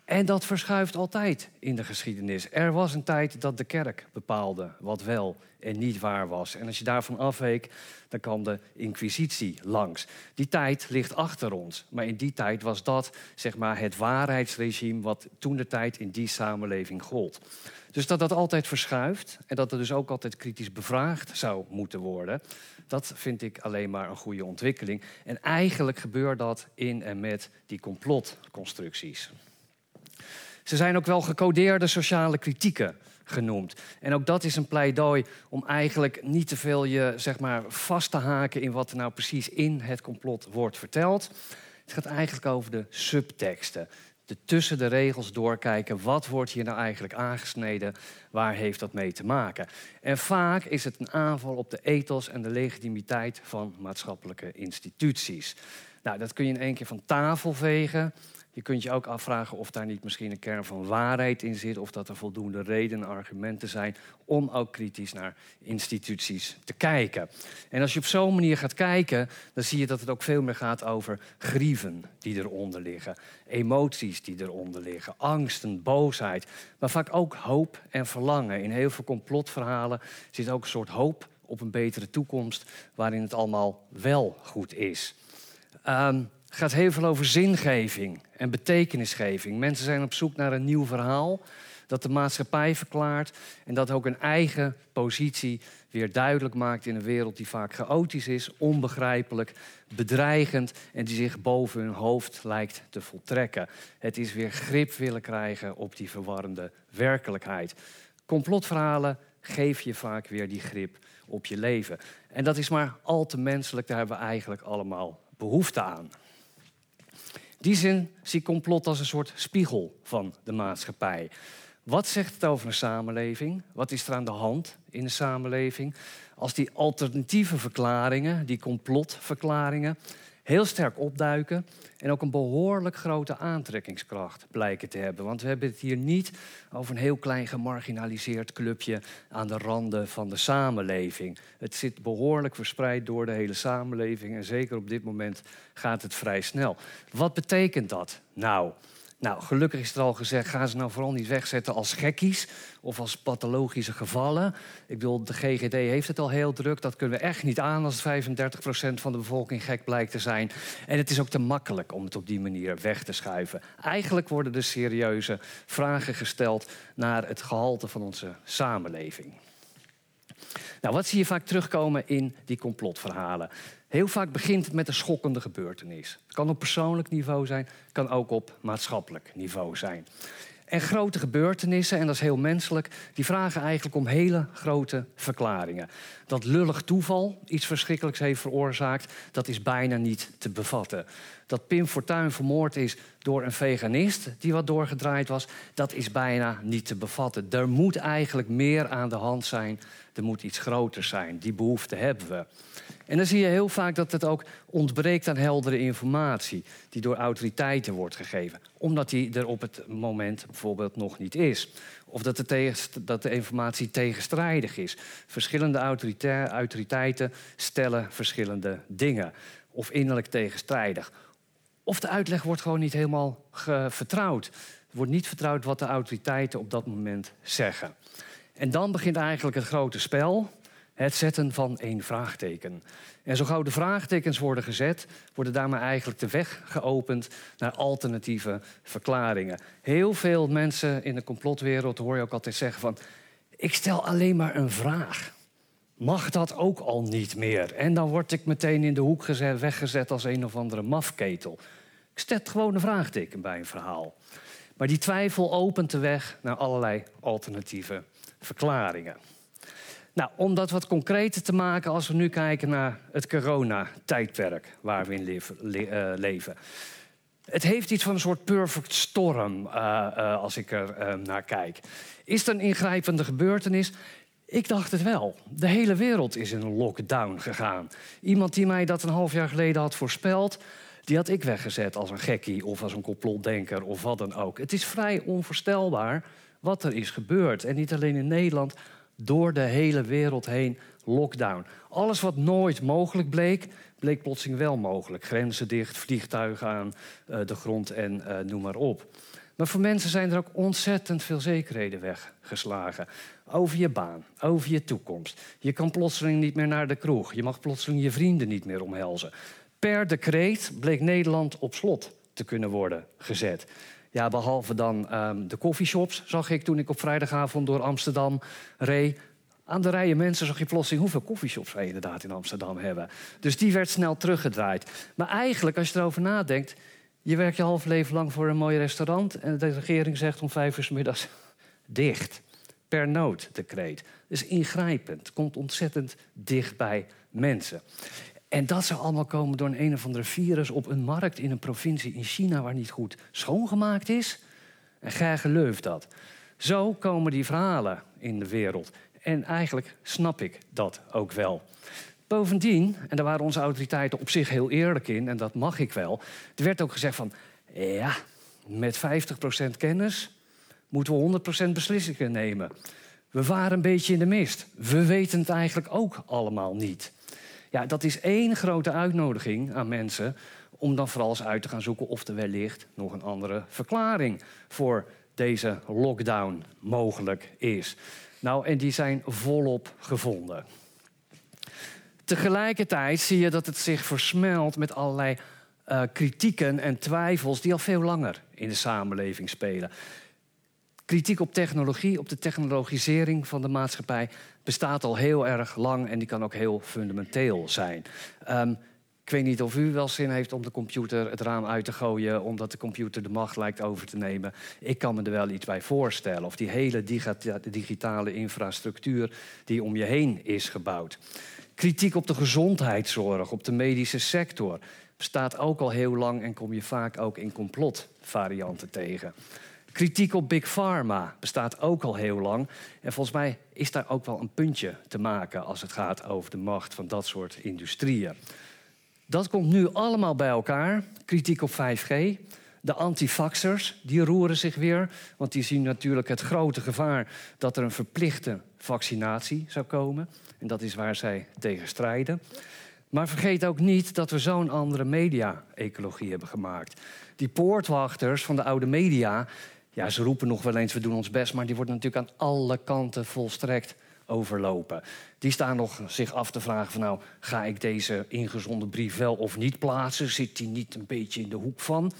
En dat verschuift altijd in de geschiedenis. Er was een tijd dat de kerk bepaalde wat wel en niet waar was. En als je daarvan afweek, dan kwam de inquisitie langs. Die tijd ligt achter ons. Maar in die tijd was dat zeg maar, het waarheidsregime wat toen de tijd in die samenleving gold. Dus dat dat altijd verschuift en dat er dus ook altijd kritisch bevraagd zou moeten worden, dat vind ik alleen maar een goede ontwikkeling. En eigenlijk gebeurt dat in en met die complotconstructies. Ze zijn ook wel gecodeerde sociale kritieken genoemd. En ook dat is een pleidooi om eigenlijk niet te veel je zeg maar, vast te haken in wat er nou precies in het complot wordt verteld. Het gaat eigenlijk over de subteksten. De tussen de regels doorkijken. Wat wordt hier nou eigenlijk aangesneden? Waar heeft dat mee te maken? En vaak is het een aanval op de ethos en de legitimiteit van maatschappelijke instituties. Nou, dat kun je in één keer van tafel vegen. Je kunt je ook afvragen of daar niet misschien een kern van waarheid in zit, of dat er voldoende redenen en argumenten zijn om ook kritisch naar instituties te kijken. En als je op zo'n manier gaat kijken, dan zie je dat het ook veel meer gaat over grieven die eronder liggen, emoties die eronder liggen, angsten, boosheid, maar vaak ook hoop en verlangen. In heel veel complotverhalen zit ook een soort hoop op een betere toekomst waarin het allemaal wel goed is. Um, gaat heel veel over zingeving en betekenisgeving. Mensen zijn op zoek naar een nieuw verhaal dat de maatschappij verklaart en dat ook een eigen positie weer duidelijk maakt in een wereld die vaak chaotisch is, onbegrijpelijk, bedreigend en die zich boven hun hoofd lijkt te voltrekken. Het is weer grip willen krijgen op die verwarrende werkelijkheid. Complotverhalen geven je vaak weer die grip op je leven. En dat is maar al te menselijk, daar hebben we eigenlijk allemaal behoefte aan die zin zie ik complot als een soort spiegel van de maatschappij. Wat zegt het over een samenleving? Wat is er aan de hand in een samenleving? Als die alternatieve verklaringen, die complotverklaringen, heel sterk opduiken en ook een behoorlijk grote aantrekkingskracht blijken te hebben. Want we hebben het hier niet over een heel klein gemarginaliseerd clubje aan de randen van de samenleving. Het zit behoorlijk verspreid door de hele samenleving en zeker op dit moment gaat het vrij snel. Wat betekent dat? Nou, Nou, gelukkig is er al gezegd, ga ze nou vooral niet wegzetten als gekkies of als pathologische gevallen. Ik bedoel, de GGD heeft het al heel druk. Dat kunnen we echt niet aan als 35% van de bevolking gek blijkt te zijn. En het is ook te makkelijk om het op die manier weg te schuiven. Eigenlijk worden er serieuze vragen gesteld naar het gehalte van onze samenleving. Nou, wat zie je vaak terugkomen in die complotverhalen? Heel vaak begint het met een schokkende gebeurtenis. Het kan op persoonlijk niveau zijn, kan ook op maatschappelijk niveau zijn. En grote gebeurtenissen, en dat is heel menselijk, die vragen eigenlijk om hele grote verklaringen. Dat lullig toeval iets verschrikkelijks heeft veroorzaakt, dat is bijna niet te bevatten. Dat Pim Fortuyn vermoord is door een veganist die wat doorgedraaid was, dat is bijna niet te bevatten. Er moet eigenlijk meer aan de hand zijn, er moet iets groter zijn. Die behoefte hebben we. En dan zie je heel vaak dat het ook ontbreekt aan heldere informatie die door autoriteiten wordt gegeven, omdat die er op het moment bijvoorbeeld nog niet is. Of dat de, dat de informatie tegenstrijdig is. Verschillende autoriteiten stellen verschillende dingen. Of innerlijk tegenstrijdig. Of de uitleg wordt gewoon niet helemaal vertrouwd. Er wordt niet vertrouwd wat de autoriteiten op dat moment zeggen. En dan begint eigenlijk het grote spel. Het zetten van één vraagteken. En zo gauw de vraagtekens worden gezet, worden daarmee eigenlijk de weg geopend naar alternatieve verklaringen. Heel veel mensen in de complotwereld hoor je ook altijd zeggen van... ik stel alleen maar een vraag. Mag dat ook al niet meer? En dan word ik meteen in de hoek gezet, weggezet als een of andere mafketel. Ik zet gewoon een vraagteken bij een verhaal. Maar die twijfel opent de weg naar allerlei alternatieve verklaringen. Nou, om dat wat concreter te maken, als we nu kijken naar het coronatijdperk waar we in eh, leven. Het heeft iets van een soort perfect storm uh, uh, als ik er naar kijk. Is het een ingrijpende gebeurtenis? Ik dacht het wel. De hele wereld is in een lockdown gegaan. Iemand die mij dat een half jaar geleden had voorspeld, die had ik weggezet als een gekkie of als een complotdenker of wat dan ook. Het is vrij onvoorstelbaar wat er is gebeurd. En niet alleen in Nederland, door de hele wereld heen lockdown. Alles wat nooit mogelijk bleek, bleek plotseling wel mogelijk. Grenzen dicht, vliegtuigen aan uh, de grond en uh, noem maar op. Maar voor mensen zijn er ook ontzettend veel zekerheden weggeslagen. Over je baan, over je toekomst. Je kan plotseling niet meer naar de kroeg. Je mag plotseling je vrienden niet meer omhelzen. Per decreet bleek Nederland op slot te kunnen worden gezet. Ja, behalve dan um, de coffeeshops zag ik toen ik op vrijdagavond door Amsterdam reed. Aan de rijen mensen zag je plotseling hoeveel coffeeshops wij inderdaad in Amsterdam hebben. Dus die werd snel teruggedraaid. Maar eigenlijk, als je erover nadenkt, je werkt je half leven lang voor een mooi restaurant en de regering zegt om vijf uur s middags dicht. Per nooddecreet. Dus ingrijpend. Komt ontzettend dicht bij mensen. En dat zou allemaal komen door een een of andere virus op een markt in een provincie in China waar niet goed schoongemaakt is. En gij gelooft dat. Zo komen die verhalen in de wereld. En eigenlijk snap ik dat ook wel. Bovendien, en daar waren onze autoriteiten op zich heel eerlijk in, en dat mag ik wel. Er werd ook gezegd van, ja, met 50% kennis moeten we 100% beslissingen nemen. We waren een beetje in de mist. We weten het eigenlijk ook allemaal niet. Ja, dat is één grote uitnodiging aan mensen om dan vooral eens uit te gaan zoeken of er wellicht nog een andere verklaring voor deze lockdown mogelijk is. Nou, en die zijn volop gevonden. Tegelijkertijd zie je dat het zich versmelt met allerlei uh, kritieken en twijfels die al veel langer in de samenleving spelen. Kritiek op technologie, op de technologisering van de maatschappij, bestaat al heel erg lang en die kan ook heel fundamenteel zijn. Um, ik weet niet of u wel zin heeft om de computer het raam uit te gooien, omdat de computer de macht lijkt over te nemen. Ik kan me er wel iets bij voorstellen. Of die hele digitale infrastructuur die om je heen is gebouwd. Kritiek op de gezondheidszorg, op de medische sector, bestaat ook al heel lang en kom je vaak ook in complotvarianten tegen. Kritiek op Big Pharma bestaat ook al heel lang. En volgens mij is daar ook wel een puntje te maken als het gaat over de macht van dat soort industrieën. Dat komt nu allemaal bij elkaar. Kritiek op 5G. De antivaxers, die roeren zich weer. Want die zien natuurlijk het grote gevaar dat er een verplichte vaccinatie zou komen. En dat is waar zij tegen strijden. Maar vergeet ook niet dat we zo'n andere media-ecologie hebben gemaakt. Die poortwachters van de oude media, ja, ze roepen nog wel eens we doen ons best, maar die worden natuurlijk aan alle kanten volstrekt overlopen. Die staan nog zich af te vragen van nou, ga ik deze ingezonden brief wel of niet plaatsen? Zit die niet een beetje in de hoek van?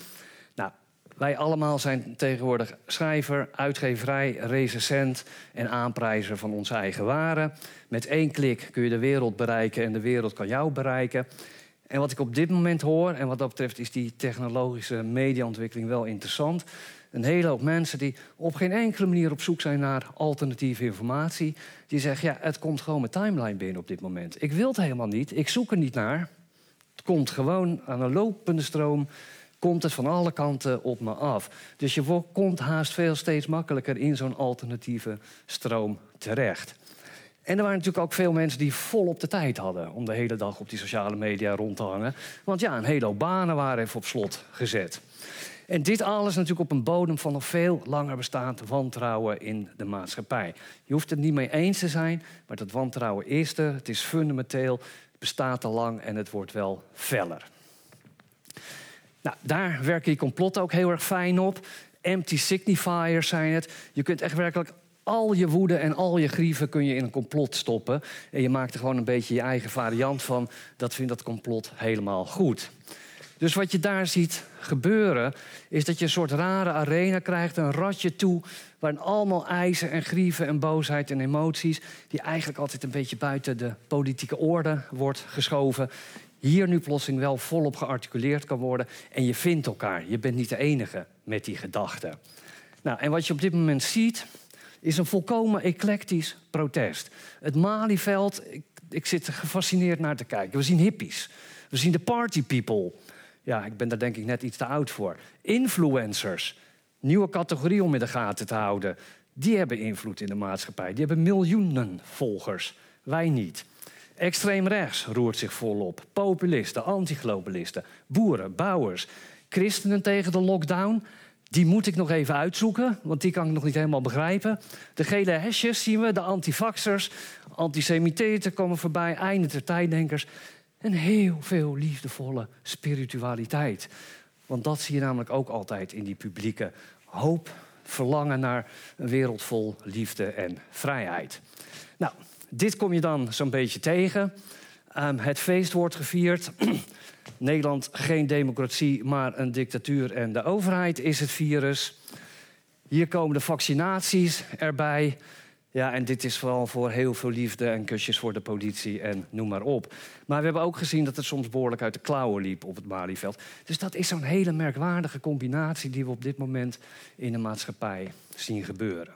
Nou, wij allemaal zijn tegenwoordig schrijver, uitgeverij, recensent en aanprijzer van onze eigen waren. Met één klik kun je de wereld bereiken en de wereld kan jou bereiken. En wat ik op dit moment hoor, en wat dat betreft is die technologische mediaontwikkeling wel interessant. Een hele hoop mensen die op geen enkele manier op zoek zijn naar alternatieve informatie. Die zeggen, ja, het komt gewoon mijn timeline binnen op dit moment. Ik wil het helemaal niet, ik zoek er niet naar. Het komt gewoon aan een lopende stroom, komt het van alle kanten op me af. Dus je komt haast veel steeds makkelijker in zo'n alternatieve stroom terecht. En er waren natuurlijk ook veel mensen die volop de tijd hadden om de hele dag op die sociale media rond te hangen. Want ja, een hele hoop banen waren even op slot gezet. En dit alles natuurlijk op een bodem van nog veel langer bestaand wantrouwen in de maatschappij. Je hoeft het niet mee eens te zijn, maar dat wantrouwen is er. Het is fundamenteel, het bestaat al lang en het wordt wel feller. Nou, daar werken die complotten ook heel erg fijn op. Empty signifiers zijn het. Je kunt echt werkelijk al je woede en al je grieven kun je in een complot stoppen. En je maakt er gewoon een beetje je eigen variant van. Dat vindt dat complot helemaal goed. Dus wat je daar ziet gebeuren, is dat je een soort rare arena krijgt, een ratje toe, waarin allemaal eisen en grieven en boosheid en emoties, die eigenlijk altijd een beetje buiten de politieke orde wordt geschoven, hier nu plotseling wel volop gearticuleerd kan worden. En je vindt elkaar. Je bent niet de enige met die gedachten. Nou, en wat je op dit moment ziet, is een volkomen eclectisch protest. Het Malieveld, ik, ik zit gefascineerd naar te kijken. We zien hippies. We zien de party people. Ja, ik ben daar denk ik net iets te oud voor. Influencers. Nieuwe categorie om in de gaten te houden. Die hebben invloed in de maatschappij. Die hebben miljoenen volgers. Wij niet. Extreem rechts roert zich volop. Populisten, antiglobalisten, boeren, bouwers. Christenen tegen de lockdown. Die moet ik nog even uitzoeken, want die kan ik nog niet helemaal begrijpen. De gele hesjes zien we, de antivaxers, antisemiteiten komen voorbij, einde ter tijddenkers. En heel veel liefdevolle spiritualiteit. Want dat zie je namelijk ook altijd in die publieke hoop, verlangen naar een wereld vol liefde en vrijheid. Nou, dit kom je dan zo'n beetje tegen. Um, het feest wordt gevierd. Nederland geen democratie, maar een dictatuur en de overheid is het virus. Hier komen de vaccinaties erbij. Ja, en dit is vooral voor heel veel liefde en kusjes voor de politie en noem maar op. Maar we hebben ook gezien dat het soms behoorlijk uit de klauwen liep op het Malieveld. Dus dat is zo'n hele merkwaardige combinatie die we op dit moment in de maatschappij zien gebeuren.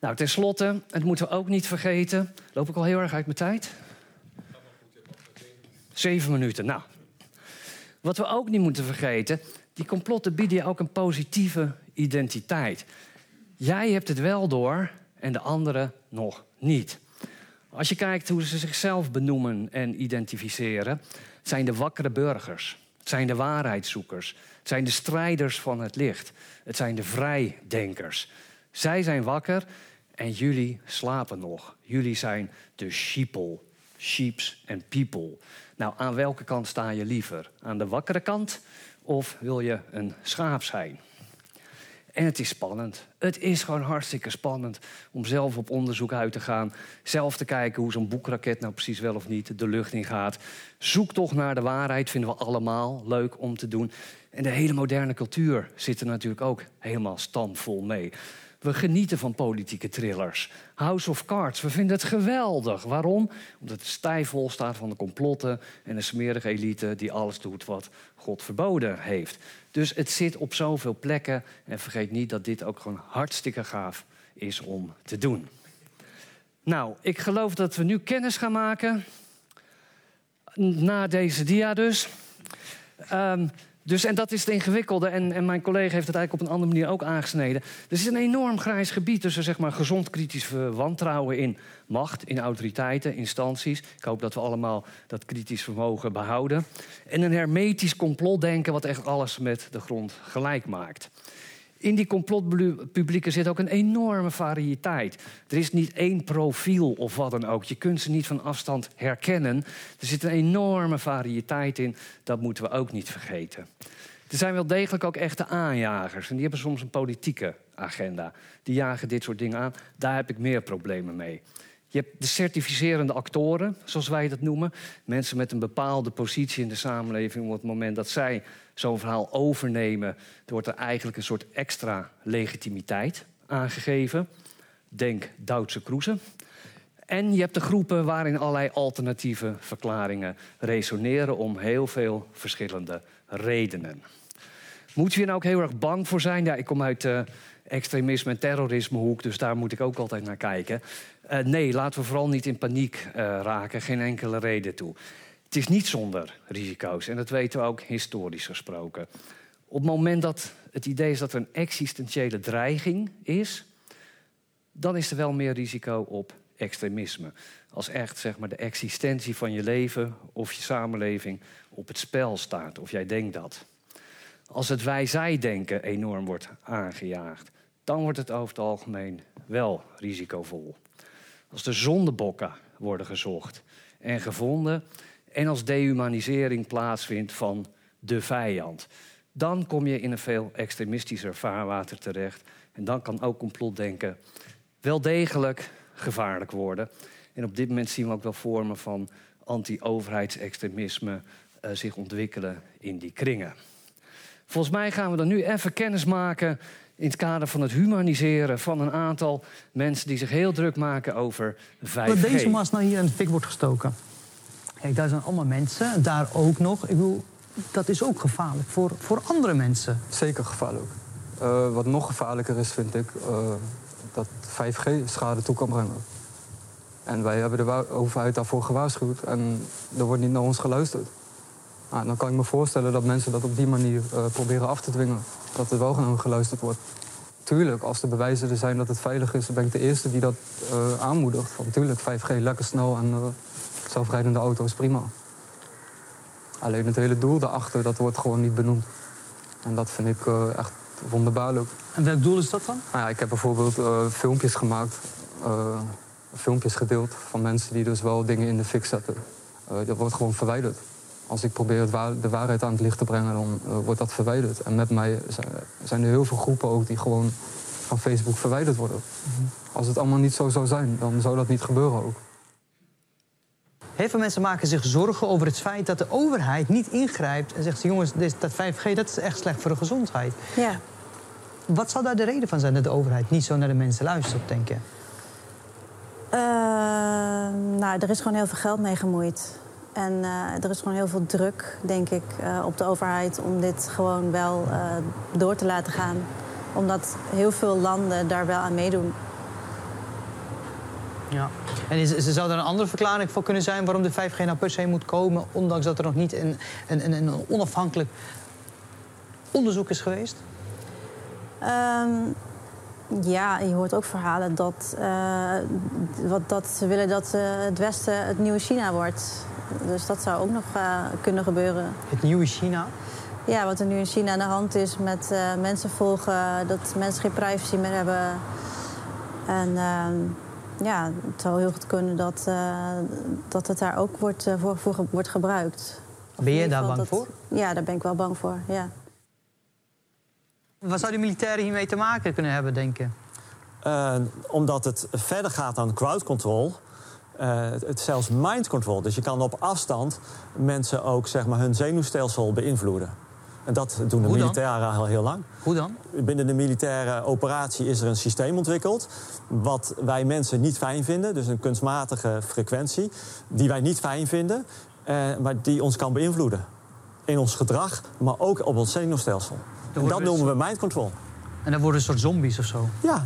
Nou, tenslotte, het moeten we ook niet vergeten. Loop ik al heel erg uit mijn tijd? Zeven minuten, nou. Wat we ook niet moeten vergeten, die complotten bieden je ook een positieve identiteit. Jij hebt het wel door en de anderen nog niet. Als je kijkt hoe ze zichzelf benoemen en identificeren, het zijn de wakkere burgers, het zijn de waarheidszoekers, het zijn de strijders van het licht, het zijn de vrijdenkers. Zij zijn wakker en jullie slapen nog. Jullie zijn de sheeple, sheeps en people. Nou, aan welke kant sta je liever? Aan de wakkere kant of wil je een schaap zijn? En het is spannend. Het is gewoon hartstikke spannend om zelf op onderzoek uit te gaan. Zelf te kijken hoe zo'n boekraket nou precies wel of niet de lucht in gaat. Zoek toch naar de waarheid, vinden we allemaal leuk om te doen. En de hele moderne cultuur zit er natuurlijk ook helemaal stampvol mee. We genieten van politieke thrillers. House of Cards, we vinden het geweldig. Waarom? Omdat het stijf vol staat van de complotten en de smerige elite die alles doet wat God verboden heeft. Dus het zit op zoveel plekken. En vergeet niet dat dit ook gewoon hartstikke gaaf is om te doen. Nou, ik geloof dat we nu kennis gaan maken. Na deze dia dus. Um, dus, en dat is het ingewikkelde. En, en mijn collega heeft het eigenlijk op een andere manier ook aangesneden. Er is een enorm grijs gebied tussen zeg maar, gezond kritisch wantrouwen in macht, in autoriteiten, instanties. Ik hoop dat we allemaal dat kritisch vermogen behouden. En een hermetisch complotdenken wat echt alles met de grond gelijk maakt. In die complotpublieken zit ook een enorme variëteit. Er is niet één profiel of wat dan ook. Je kunt ze niet van afstand herkennen. Er zit een enorme variëteit in. Dat moeten we ook niet vergeten. Er zijn wel degelijk ook echte aanjagers. En die hebben soms een politieke agenda. Die jagen dit soort dingen aan. Daar heb ik meer problemen mee. Je hebt de certificerende actoren, zoals wij dat noemen. Mensen met een bepaalde positie in de samenleving. Op het moment dat zij zo'n verhaal overnemen, wordt er eigenlijk een soort extra legitimiteit aangegeven. Denk Duitse Kroeze. En je hebt de groepen waarin allerlei alternatieve verklaringen resoneren om heel veel verschillende redenen. Moet je er nou ook heel erg bang voor zijn? Ja, ik kom uit de extremisme en terrorismehoek, dus daar moet ik ook altijd naar kijken. Uh, nee, laten we vooral niet in paniek uh, raken, geen enkele reden toe. Het is niet zonder risico's en dat weten we ook historisch gesproken. Op het moment dat het idee is dat er een existentiële dreiging is, dan is er wel meer risico op extremisme. Als echt zeg maar, de existentie van je leven of je samenleving op het spel staat, of jij denkt dat. Als het wij-zij-denken enorm wordt aangejaagd, dan wordt het over het algemeen wel risicovol. Als de zondebokken worden gezocht en gevonden, en als dehumanisering plaatsvindt van de vijand, dan kom je in een veel extremistischer vaarwater terecht. En dan kan ook complotdenken wel degelijk gevaarlijk worden. En op dit moment zien we ook wel vormen van anti-overheidsextremisme uh, zich ontwikkelen in die kringen. Volgens mij gaan we dan nu even kennis maken in het kader van het humaniseren van een aantal mensen die zich heel druk maken over 5G. Dat deze mast nou hier in de fik wordt gestoken. Kijk, daar zijn allemaal mensen, daar ook nog. Ik bedoel, dat is ook gevaarlijk voor, voor andere mensen. Zeker gevaarlijk. Uh, wat nog gevaarlijker is, vind ik, uh, dat 5G schade toe kan brengen. En wij hebben de overheid daarvoor gewaarschuwd en er wordt niet naar ons geluisterd. Nou, dan kan ik me voorstellen dat mensen dat op die manier uh, proberen af te dwingen. Dat er wel naar geluisterd wordt. Tuurlijk, als de bewijzen er zijn dat het veilig is, ben ik de eerste die dat aanmoedigt. Want tuurlijk, 5G lekker snel en zelfrijdende auto's prima. Alleen het hele doel daarachter, dat wordt gewoon niet benoemd. En dat vind ik echt wonderbaarlijk. En welk doel is dat dan? Nou ja, ik heb bijvoorbeeld filmpjes gemaakt, filmpjes gedeeld van mensen die dus wel dingen in de fik zetten. dat wordt gewoon verwijderd als ik probeer de waarheid aan het licht te brengen, dan wordt dat verwijderd. En met mij zijn er heel veel groepen ook die gewoon van Facebook verwijderd worden. Mhm. Als het allemaal niet zo zou zijn, dan zou dat niet gebeuren ook. Heel veel mensen maken zich zorgen over het feit dat de overheid niet ingrijpt en zegt: jongens, dat 5G dat is echt slecht voor de gezondheid. Ja. Wat zou daar de reden van zijn dat de overheid niet zo naar de mensen luistert, denk je? Uh, nou, er is gewoon heel veel geld mee gemoeid. En uh, er is gewoon heel veel druk, denk ik, uh, op de overheid om dit gewoon wel uh, door te laten gaan. Omdat heel veel landen daar wel aan meedoen. Ja. En is, is, zou er een andere verklaring voor kunnen zijn waarom de 5G nou per se moet komen, ondanks dat er nog niet een, een, een, een onafhankelijk onderzoek is geweest? Um, ja, je hoort ook verhalen dat, wat, dat ze willen dat het Westen het nieuwe China wordt. Dus dat zou ook nog uh, kunnen gebeuren. Het nieuwe China? Ja, wat er nu in China aan de hand is met mensen volgen, dat mensen geen privacy meer hebben. En uh, ja, het zou heel goed kunnen dat, uh, dat het daar ook wordt, voor, voor, wordt gebruikt. Ben je daar bang dat, voor? Ja, daar ben ik wel bang voor, ja. Wat zouden militairen hiermee te maken kunnen hebben, denk je? omdat het verder gaat dan crowd control uh, het, zelfs mind control. Dus je kan op afstand mensen ook zeg maar, hun zenuwstelsel beïnvloeden. En dat doen de militairen al heel lang. Hoe dan? Binnen de militaire operatie is er een systeem ontwikkeld... wat wij mensen niet fijn vinden, dus een kunstmatige frequentie... die wij niet fijn vinden, uh, maar die ons kan beïnvloeden. In ons gedrag, maar ook op ons zenuwstelsel. En dat noemen we mind control. En dan worden een soort zombies of zo? Ja,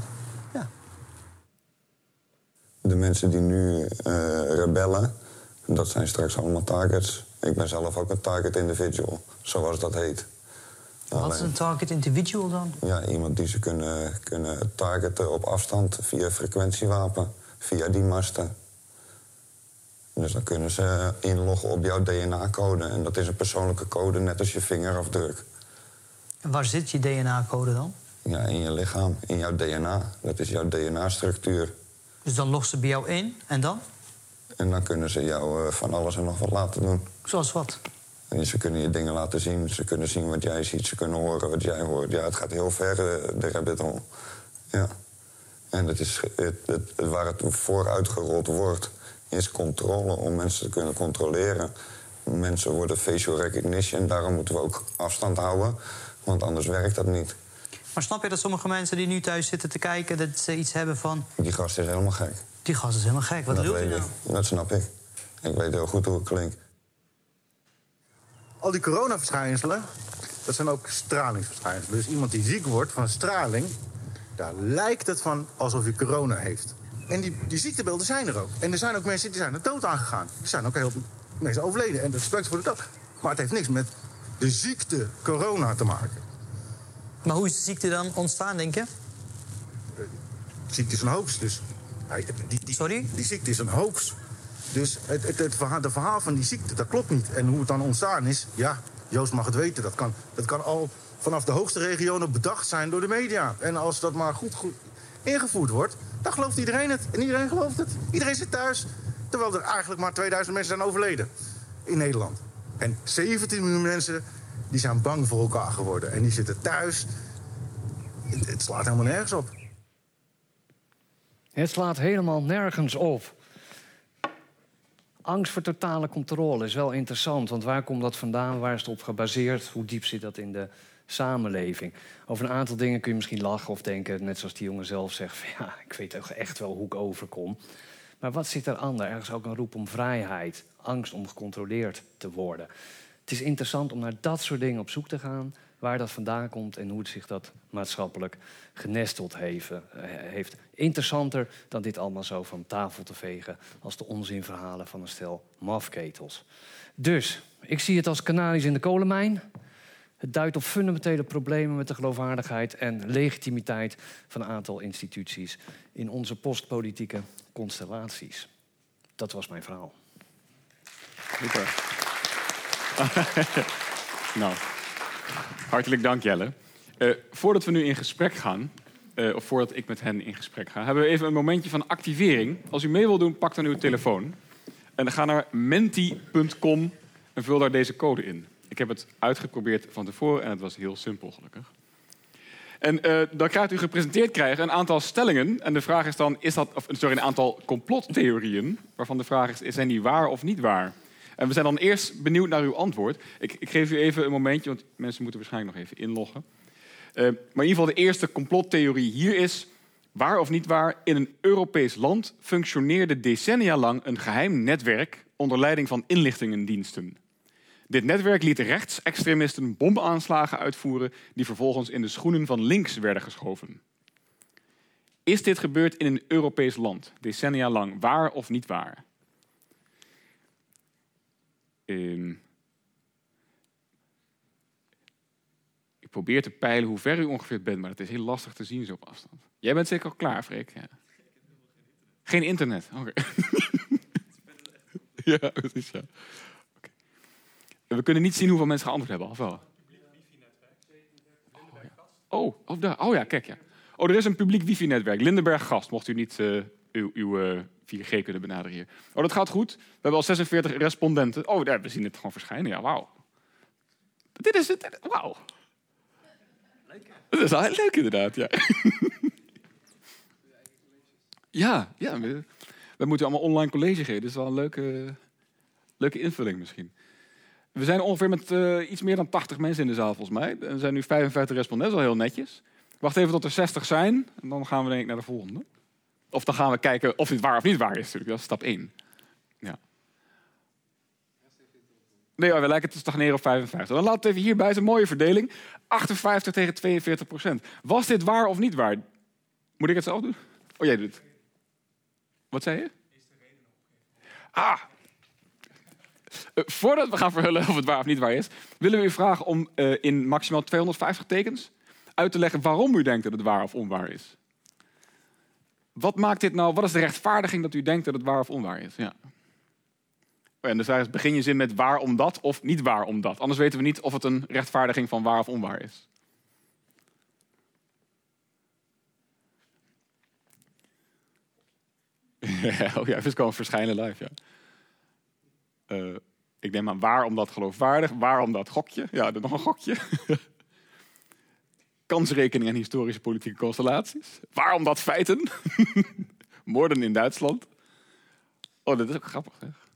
de mensen die nu uh, rebellen, dat zijn straks allemaal targets. Ik ben zelf ook een target individual, zoals dat heet. Wat is een target individual dan? Ja, iemand die ze kunnen, kunnen targeten op afstand via frequentiewapen, via die masten. Dus dan kunnen ze inloggen op jouw DNA-code. En dat is een persoonlijke code, net als je vingerafdruk. En waar zit je DNA-code dan? Ja, in je lichaam, in jouw DNA. Dat is jouw DNA-structuur. Dus dan logt ze bij jou in en dan? En dan kunnen ze jou eh, van alles en nog wat laten doen. Zoals wat? En ze kunnen je dingen laten zien, ze kunnen zien wat jij ziet, ze kunnen horen wat jij hoort. Ja, het gaat heel ver, eh, de rabbit hole. Ja. En het is, het, het, het- waar het voor uitgerold wordt, is controle om mensen te kunnen controleren. Mensen worden facial recognition, daarom moeten we ook afstand houden. Want anders werkt dat niet. Maar snap je dat sommige mensen die nu thuis zitten te kijken... dat ze iets hebben van... Die gast is helemaal gek. Die gast is helemaal gek, wat dat hij weet nou? ik. Dat snap ik. Ik weet heel goed hoe het klinkt. Al die coronaverschijnselen, dat zijn ook stralingsverschijnselen. Dus iemand die ziek wordt van straling, daar lijkt het van alsof hij corona heeft. En die, die ziektebeelden zijn er ook. En er zijn ook mensen die zijn er dood aangegaan. Er zijn ook heel veel mensen overleden. En respect voor de dood. Maar het heeft niks met de ziekte corona te maken. Maar hoe is de ziekte dan ontstaan, denk je? De ziekte is een hoax, dus... die, Sorry? Die ziekte is een hoax. Dus het, het, het verhaal, de verhaal van die ziekte, dat klopt niet. En hoe het dan ontstaan is, ja, Joost mag het weten. Dat kan, dat kan al vanaf de hoogste regionen bedacht zijn door de media. En als dat maar goed, goed ingevoerd wordt, dan gelooft iedereen het. En iedereen gelooft het. Iedereen zit thuis. Terwijl er eigenlijk maar 2000 mensen zijn overleden in Nederland. En 17 miljoen mensen die zijn bang voor elkaar geworden. En die zitten thuis. Het, het slaat helemaal nergens op. Het slaat helemaal nergens op. Angst voor totale controle is wel interessant, want waar komt dat vandaan? Waar is het op gebaseerd? Hoe diep zit dat in de samenleving? Over een aantal dingen kun je misschien lachen of denken, net zoals die jongen zelf zegt: van, ja, ik weet echt wel hoe ik overkom. Maar wat zit er ander? Ergens ook een roep om vrijheid, angst om gecontroleerd te worden. Het is interessant om naar dat soort dingen op zoek te gaan, waar dat vandaan komt en hoe zich dat maatschappelijk genesteld heeft. Interessanter dan dit allemaal zo van tafel te vegen als de onzinverhalen van een stel mafketels. Dus, ik zie het als kanalies in de kolenmijn. Het duidt op fundamentele problemen met de geloofwaardigheid en legitimiteit van een aantal instituties in onze postpolitieke constellaties. Dat was mijn verhaal. Super. nou, hartelijk dank Jelle. Eh, voordat we nu in gesprek gaan, eh, of voordat ik met hen in gesprek ga, hebben we even een momentje van activering. Als u mee wilt doen, pak dan uw telefoon. En dan ga naar menti.com en vul daar deze code in. Ik heb het uitgeprobeerd van tevoren en het was heel simpel, gelukkig. En eh, dan krijgt u gepresenteerd krijgen een aantal stellingen. En de vraag is dan, is dat, of, sorry, een aantal complottheorieën. Waarvan de vraag is, zijn die waar of niet waar? En we zijn dan eerst benieuwd naar uw antwoord. Ik, ik geef u even een momentje, want mensen moeten waarschijnlijk nog even inloggen. Eh, maar in ieder geval de eerste complottheorie hier is... waar of niet waar, in een Europees land functioneerde decennia lang een geheim netwerk onder leiding van inlichtingendiensten. Dit netwerk liet rechtsextremisten bomaanslagen uitvoeren die vervolgens in de schoenen van links werden geschoven. Is dit gebeurd in een Europees land, decennia lang, waar of niet waar? Ehm, probeer te peilen hoe ver u ongeveer bent, maar het is heel lastig te zien zo op afstand. Jij bent zeker al klaar, Freek? Ja. Geen internet? Oké. ja, precies, ja. Oké. We kunnen niet zien hoeveel mensen geantwoord hebben, of wel? Oh, ja. Oh, oh, oh ja, kijk ja. Oh, er is een publiek wifi-netwerk. Lindenberg Gast, mocht u niet eh, uw, uw eh, 4G kunnen benaderen hier. Oh, dat gaat goed. We hebben al 46 respondenten. Oh, daar, we zien het gewoon verschijnen. Ja, wauw. Dit is het. Wauw. Dat is wel heel leuk inderdaad, ja. ja, ja. We, we moeten allemaal online college geven. Dat is wel een leuke, leuke invulling misschien. We zijn ongeveer met eh, iets meer dan 80 mensen in de zaal volgens mij. Er zijn nu 55 respondenten, wel heel netjes. Wacht even tot er 60 zijn en dan gaan we denk ik naar de volgende. Of dan gaan we kijken of dit waar of niet waar is natuurlijk. Dat is stap 1. Ja. Nee, we lijken te stagneren op 55. Dan laat het even hierbij. Is een mooie verdeling. 58 tegen 42 procent. Was dit waar of niet waar? Moet ik het zelf doen? Oh, jij doet het. Wat zei je? Ah. Eh, voordat we gaan verhullen of het waar of niet waar is, willen we u vragen om eh, in maximaal 250 tekens uit te leggen waarom u denkt dat het waar of onwaar is. Wat maakt dit nou? Wat is de rechtvaardiging dat u denkt dat het waar of onwaar is? Ja. En dus daar begin je zin met waarom dat of niet waarom dat. Anders weten we niet of het een rechtvaardiging van waar of onwaar is. oh ja, dus gewoon verschijnen live, ja. Uh, ik neem aan waarom dat geloofwaardig, waarom dat gokje. Ja, nog een gokje. Kansrekening en historische politieke constellaties. Waarom dat feiten? Moorden in Duitsland. Oh, dat is ook grappig, zeg.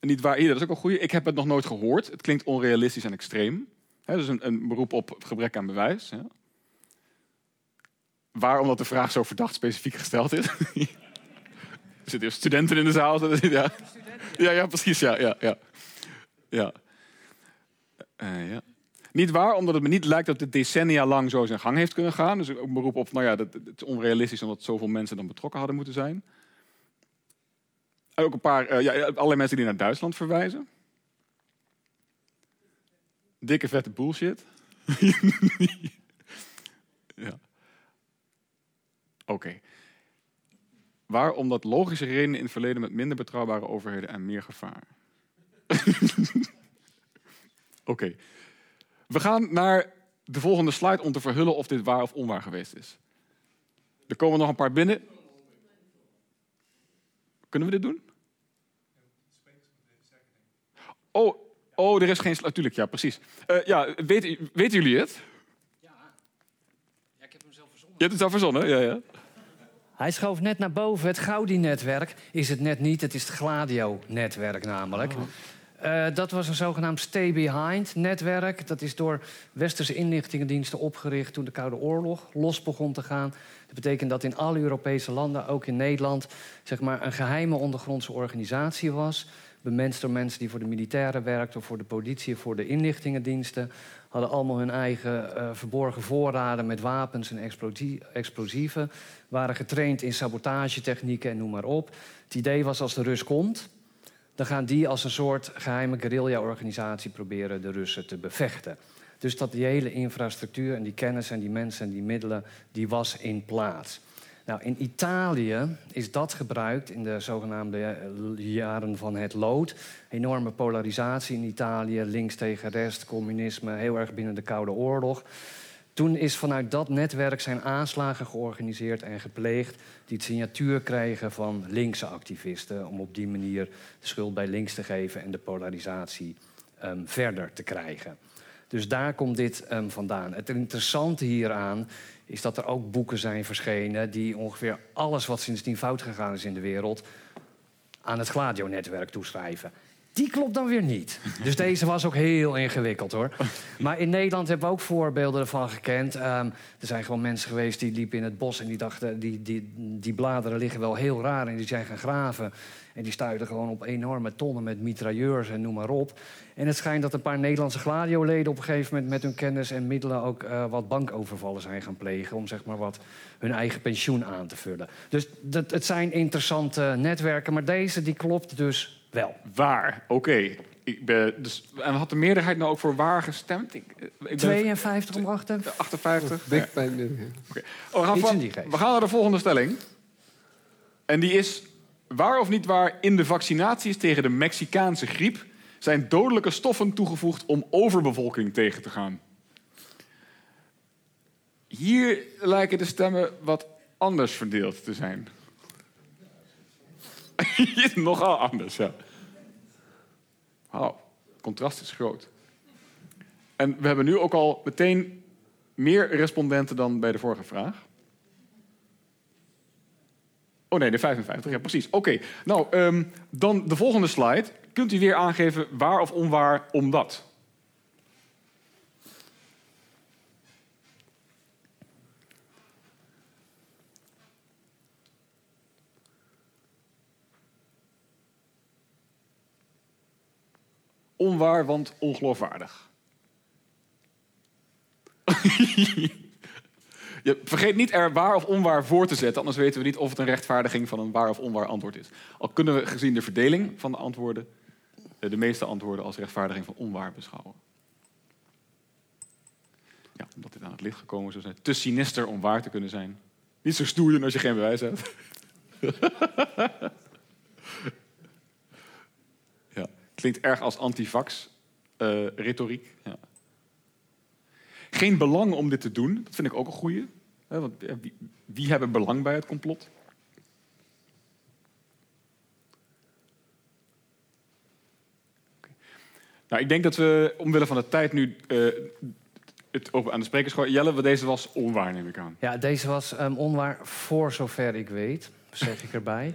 Niet waar, hier, dat is ook een goede. Ik heb het nog nooit gehoord. Het klinkt onrealistisch en extreem. He, dus een, een, beroep op gebrek aan bewijs. Hè? Waarom dat de vraag zo verdacht specifiek gesteld is. er zitten studenten in de zaal. Ja, ja, ja precies. Ja, ja, ja. ja. Uh, ja. Niet waar, omdat het me niet lijkt dat het decennia lang zo zijn gang heeft kunnen gaan. Dus ook een beroep op, nou ja, dat, het is onrealistisch omdat zoveel mensen dan betrokken hadden moeten zijn. Ook een paar, uh, ja, allerlei mensen die naar Duitsland verwijzen. Dikke vette bullshit. ja. Oké. Okay. Omdat logische redenen in het verleden met minder betrouwbare overheden en meer gevaar. Oké. We gaan naar de volgende slide om te verhullen of dit waar of onwaar geweest is. Er komen nog een paar binnen. Kunnen we dit doen? Oh, oh er is geen... Natuurlijk, ja, precies. Uh, ja, weten, weten jullie het? Ja. ja. Ik heb hem zelf verzonnen. Je hebt het zelf verzonnen, ja, ja. Hij schoof net naar boven. Het Gaudi-netwerk is het net niet. Het is het Gladio-netwerk namelijk. Oh. Uh, dat was een zogenaamd Stay Behind-netwerk. Dat is door westerse inlichtingendiensten opgericht toen de Koude Oorlog los begon te gaan. Dat betekent dat in alle Europese landen, ook in Nederland, zeg maar een geheime ondergrondse organisatie was. Bemenst door mensen die voor de militairen werkten, of voor de politie, of voor de inlichtingendiensten. Hadden allemaal hun eigen uh, verborgen voorraden met wapens en explosieven. Waren getraind in sabotagetechnieken en noem maar op. Het idee was als de Rus komt, dan gaan die als een soort geheime guerrilla-organisatie proberen de Russen te bevechten. Dus dat die hele infrastructuur en die kennis en die mensen en die middelen, die was in plaats. Nou, in Italië is dat gebruikt in de zogenaamde eh, jaren van het lood. Enorme polarisatie in Italië, links tegen rechts, communisme, heel erg binnen de Koude Oorlog. Toen is vanuit dat netwerk zijn aanslagen georganiseerd en gepleegd... die het signatuur kregen van linkse activisten... om op die manier de schuld bij links te geven en de polarisatie um, verder te krijgen. Dus daar komt dit um, vandaan. Het interessante hieraan is dat er ook boeken zijn verschenen... die ongeveer alles wat sindsdien fout gegaan is in de wereld... aan het Gladio-netwerk toeschrijven. Die klopt dan weer niet. Dus deze was ook heel ingewikkeld hoor. Maar in Nederland hebben we ook voorbeelden ervan gekend. Um, er zijn gewoon mensen geweest die liepen in het bos en die dachten... Die, die, die bladeren liggen wel heel raar en die zijn gaan graven. En die stuiten gewoon op enorme tonnen met mitrailleurs en noem maar op. En het schijnt dat een paar Nederlandse gladioleden op een gegeven moment... met hun kennis en middelen ook uh, wat bankovervallen zijn gaan plegen... om zeg maar wat hun eigen pensioen aan te vullen. Dus dat, het zijn interessante netwerken, maar deze die klopt dus wel. Waar, oké. Ik ben, dus, en had de meerderheid nou ook voor waar gestemd? Ik, ik 52 om 58. 58? Dik ja. bij okay. oh, we, gaan van, we gaan naar de volgende stelling. En die is... Waar of niet waar in de vaccinaties tegen de Mexicaanse griep... zijn dodelijke stoffen toegevoegd om overbevolking tegen te gaan? Hier lijken de stemmen wat anders verdeeld te zijn. Nogal anders, ja. Wauw, het contrast is groot. En we hebben nu ook al meteen meer respondenten dan bij de vorige vraag. Oh nee, de 55, ja precies. Oké, nou, um, dan de volgende slide. Kunt u weer aangeven waar of onwaar omdat? Onwaar, want ongeloofwaardig. Je vergeet niet er waar of onwaar voor te zetten, anders weten we niet of het een rechtvaardiging van een waar of onwaar antwoord is. Al kunnen we gezien de verdeling van de antwoorden eh, de meeste antwoorden als rechtvaardiging van onwaar beschouwen. Ja, omdat dit aan het licht gekomen zou zijn. Te sinister om waar te kunnen zijn. Niet zo stoer als je geen bewijs hebt. Klinkt erg als antivax-retoriek. Eh, ja. Geen belang om dit te doen, dat vind ik ook een goede. Want wie, hebben belang bij het complot? Nou, ik denk dat we omwille van de tijd nu eh, het open aan de sprekers gooien. Jelle, deze was onwaar, neem ik aan. Ja, deze was ehm, onwaar voor zover ik weet, zeg ik erbij.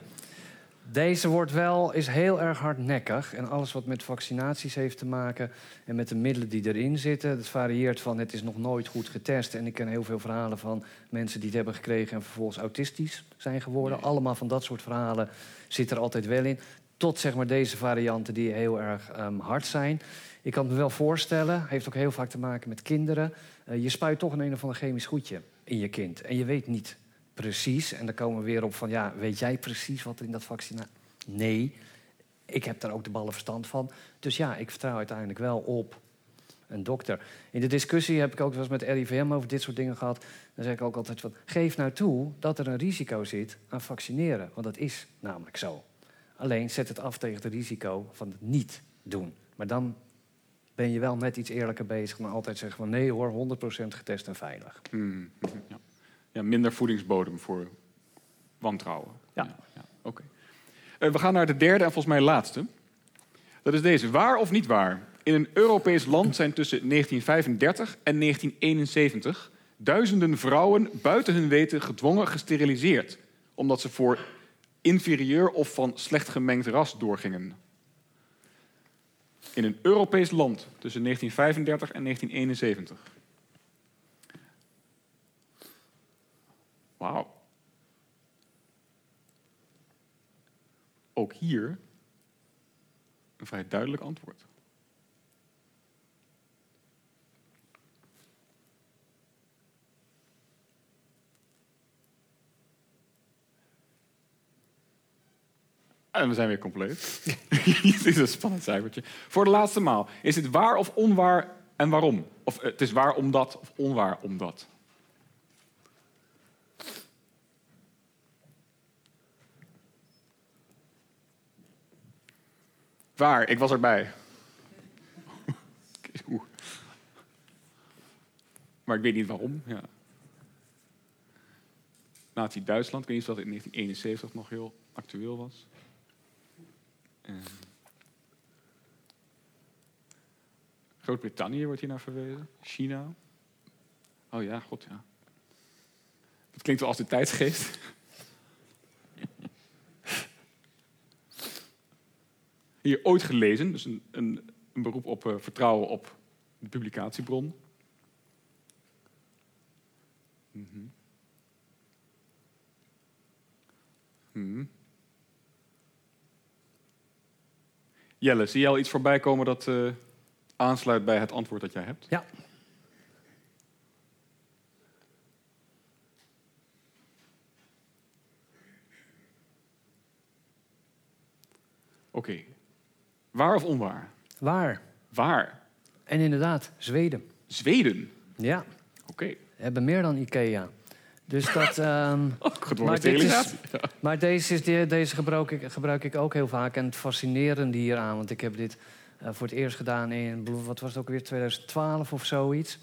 Deze wordt wel, is heel erg hardnekkig. En alles wat met vaccinaties heeft te maken en met de middelen die erin zitten. Het varieert van het is nog nooit goed getest. En ik ken heel veel verhalen van mensen die het hebben gekregen en vervolgens autistisch zijn geworden. Allemaal van dat soort verhalen zit er altijd wel in. Tot zeg maar deze varianten die heel erg ehm, hard zijn. Ik kan me wel voorstellen, heeft ook heel vaak te maken met kinderen. Eh, je spuit toch een een of ander chemisch goedje in je kind. En je weet niet precies, en dan komen we weer op van... ja, weet jij precies wat er in dat vaccin... Nee, ik heb daar ook de ballen verstand van. Dus ja, ik vertrouw uiteindelijk wel op een dokter. In de discussie heb ik ook wel eens met RIVM over dit soort dingen gehad. Dan zeg ik ook altijd van, geef nou toe dat er een risico zit aan vaccineren. Want dat is namelijk zo. Alleen zet het af tegen het risico van het niet doen. Maar dan ben je wel net iets eerlijker bezig dan altijd zeggen van... nee hoor, 100% getest en veilig. Hmm, ja. Ja, minder voedingsbodem voor wantrouwen. Ja. ja, Oké. Eh, we gaan naar de derde en volgens mij laatste. Dat is deze. Waar of niet waar? In een Europees land zijn tussen 1935 en 1971 duizenden vrouwen buiten hun weten gedwongen gesteriliseerd, omdat ze voor inferieur of van slecht gemengd ras doorgingen. In een Europees land tussen 1935 en 1971. Wauw. Ook hier een vrij duidelijk antwoord. En we zijn weer compleet. Dit is een spannend cijfertje. Voor de laatste maal. Is het waar of onwaar en waarom? Of eh, het is waar omdat of onwaar omdat? Waar? Ik was erbij. Maar ik weet niet waarom. Ja. Nazi-Duitsland, ik weet niet of dat in 1971 nog heel actueel was. Uh, Groot-Brittannië wordt hier naar verwezen. China. Oh ja, god ja. Dat klinkt wel als de tijdsgeest. Hier ooit gelezen, dus een, een, een beroep op uh, vertrouwen op de publicatiebron. Mm -hmm. Hmm. Jelle, zie je al iets voorbij komen dat uh, aansluit bij het antwoord dat jij hebt? Ja. Oké. Okay. Waar of onwaar? Waar. Waar? En inderdaad, Zweden. Zweden? Ja. Oké. Okay. We hebben meer dan Ikea. Dus dat. Um, maar, is, maar deze, is, deze gebruik, ik, gebruik ik ook heel vaak. En het fascinerende hieraan, want ik heb dit uh, voor het eerst gedaan in, wat was het ook weer, 2012 of zoiets.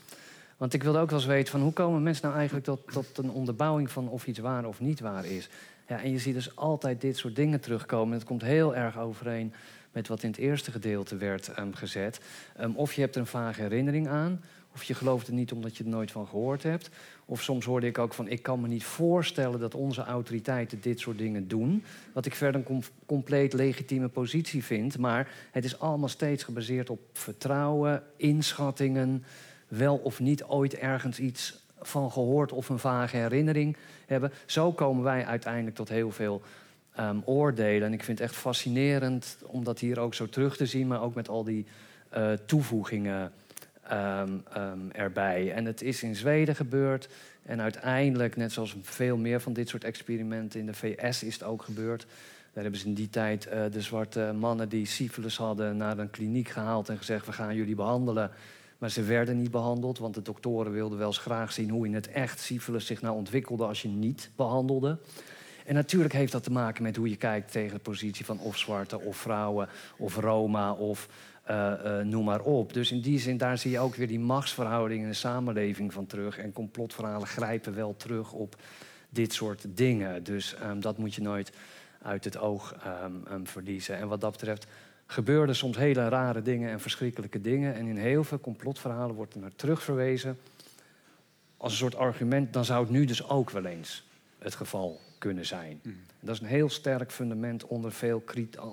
Want ik wilde ook wel eens weten van hoe komen mensen nou eigenlijk tot, tot een onderbouwing van of iets waar of niet waar is. Ja, en je ziet dus altijd dit soort dingen terugkomen. Het komt heel erg overeen met wat in het eerste gedeelte werd um, gezet. Um, of je hebt een vage herinnering aan, of je gelooft het niet omdat je er nooit van gehoord hebt. Of soms hoorde ik ook van, ik kan me niet voorstellen dat onze autoriteiten dit soort dingen doen. Wat ik verder een com compleet legitieme positie vind. Maar het is allemaal steeds gebaseerd op vertrouwen, inschattingen, wel of niet ooit ergens iets van gehoord of een vage herinnering hebben. Zo komen wij uiteindelijk tot heel veel um, oordelen. En ik vind het echt fascinerend om dat hier ook zo terug te zien, maar ook met al die uh, toevoegingen um, um, erbij. En het is in Zweden gebeurd. En uiteindelijk, net zoals veel meer van dit soort experimenten in de VS, is het ook gebeurd. Daar hebben ze in die tijd uh, de zwarte mannen die syfilis hadden naar een kliniek gehaald en gezegd: We gaan jullie behandelen. Maar ze werden niet behandeld, want de doktoren wilden wel eens graag zien hoe in het echt syfilis zich nou ontwikkelde als je niet behandelde. En natuurlijk heeft dat te maken met hoe je kijkt tegen de positie van of zwarte of vrouwen of Roma of uh, uh, noem maar op. Dus in die zin, daar zie je ook weer die machtsverhoudingen in de samenleving van terug. En complotverhalen grijpen wel terug op dit soort dingen. Dus um, dat moet je nooit uit het oog um, um, verliezen. En wat dat betreft gebeurden soms hele rare dingen en verschrikkelijke dingen. En in heel veel complotverhalen wordt er naar terugverwezen als een soort argument, dan zou het nu dus ook wel eens het geval kunnen zijn. Dat is een heel sterk fundament onder veel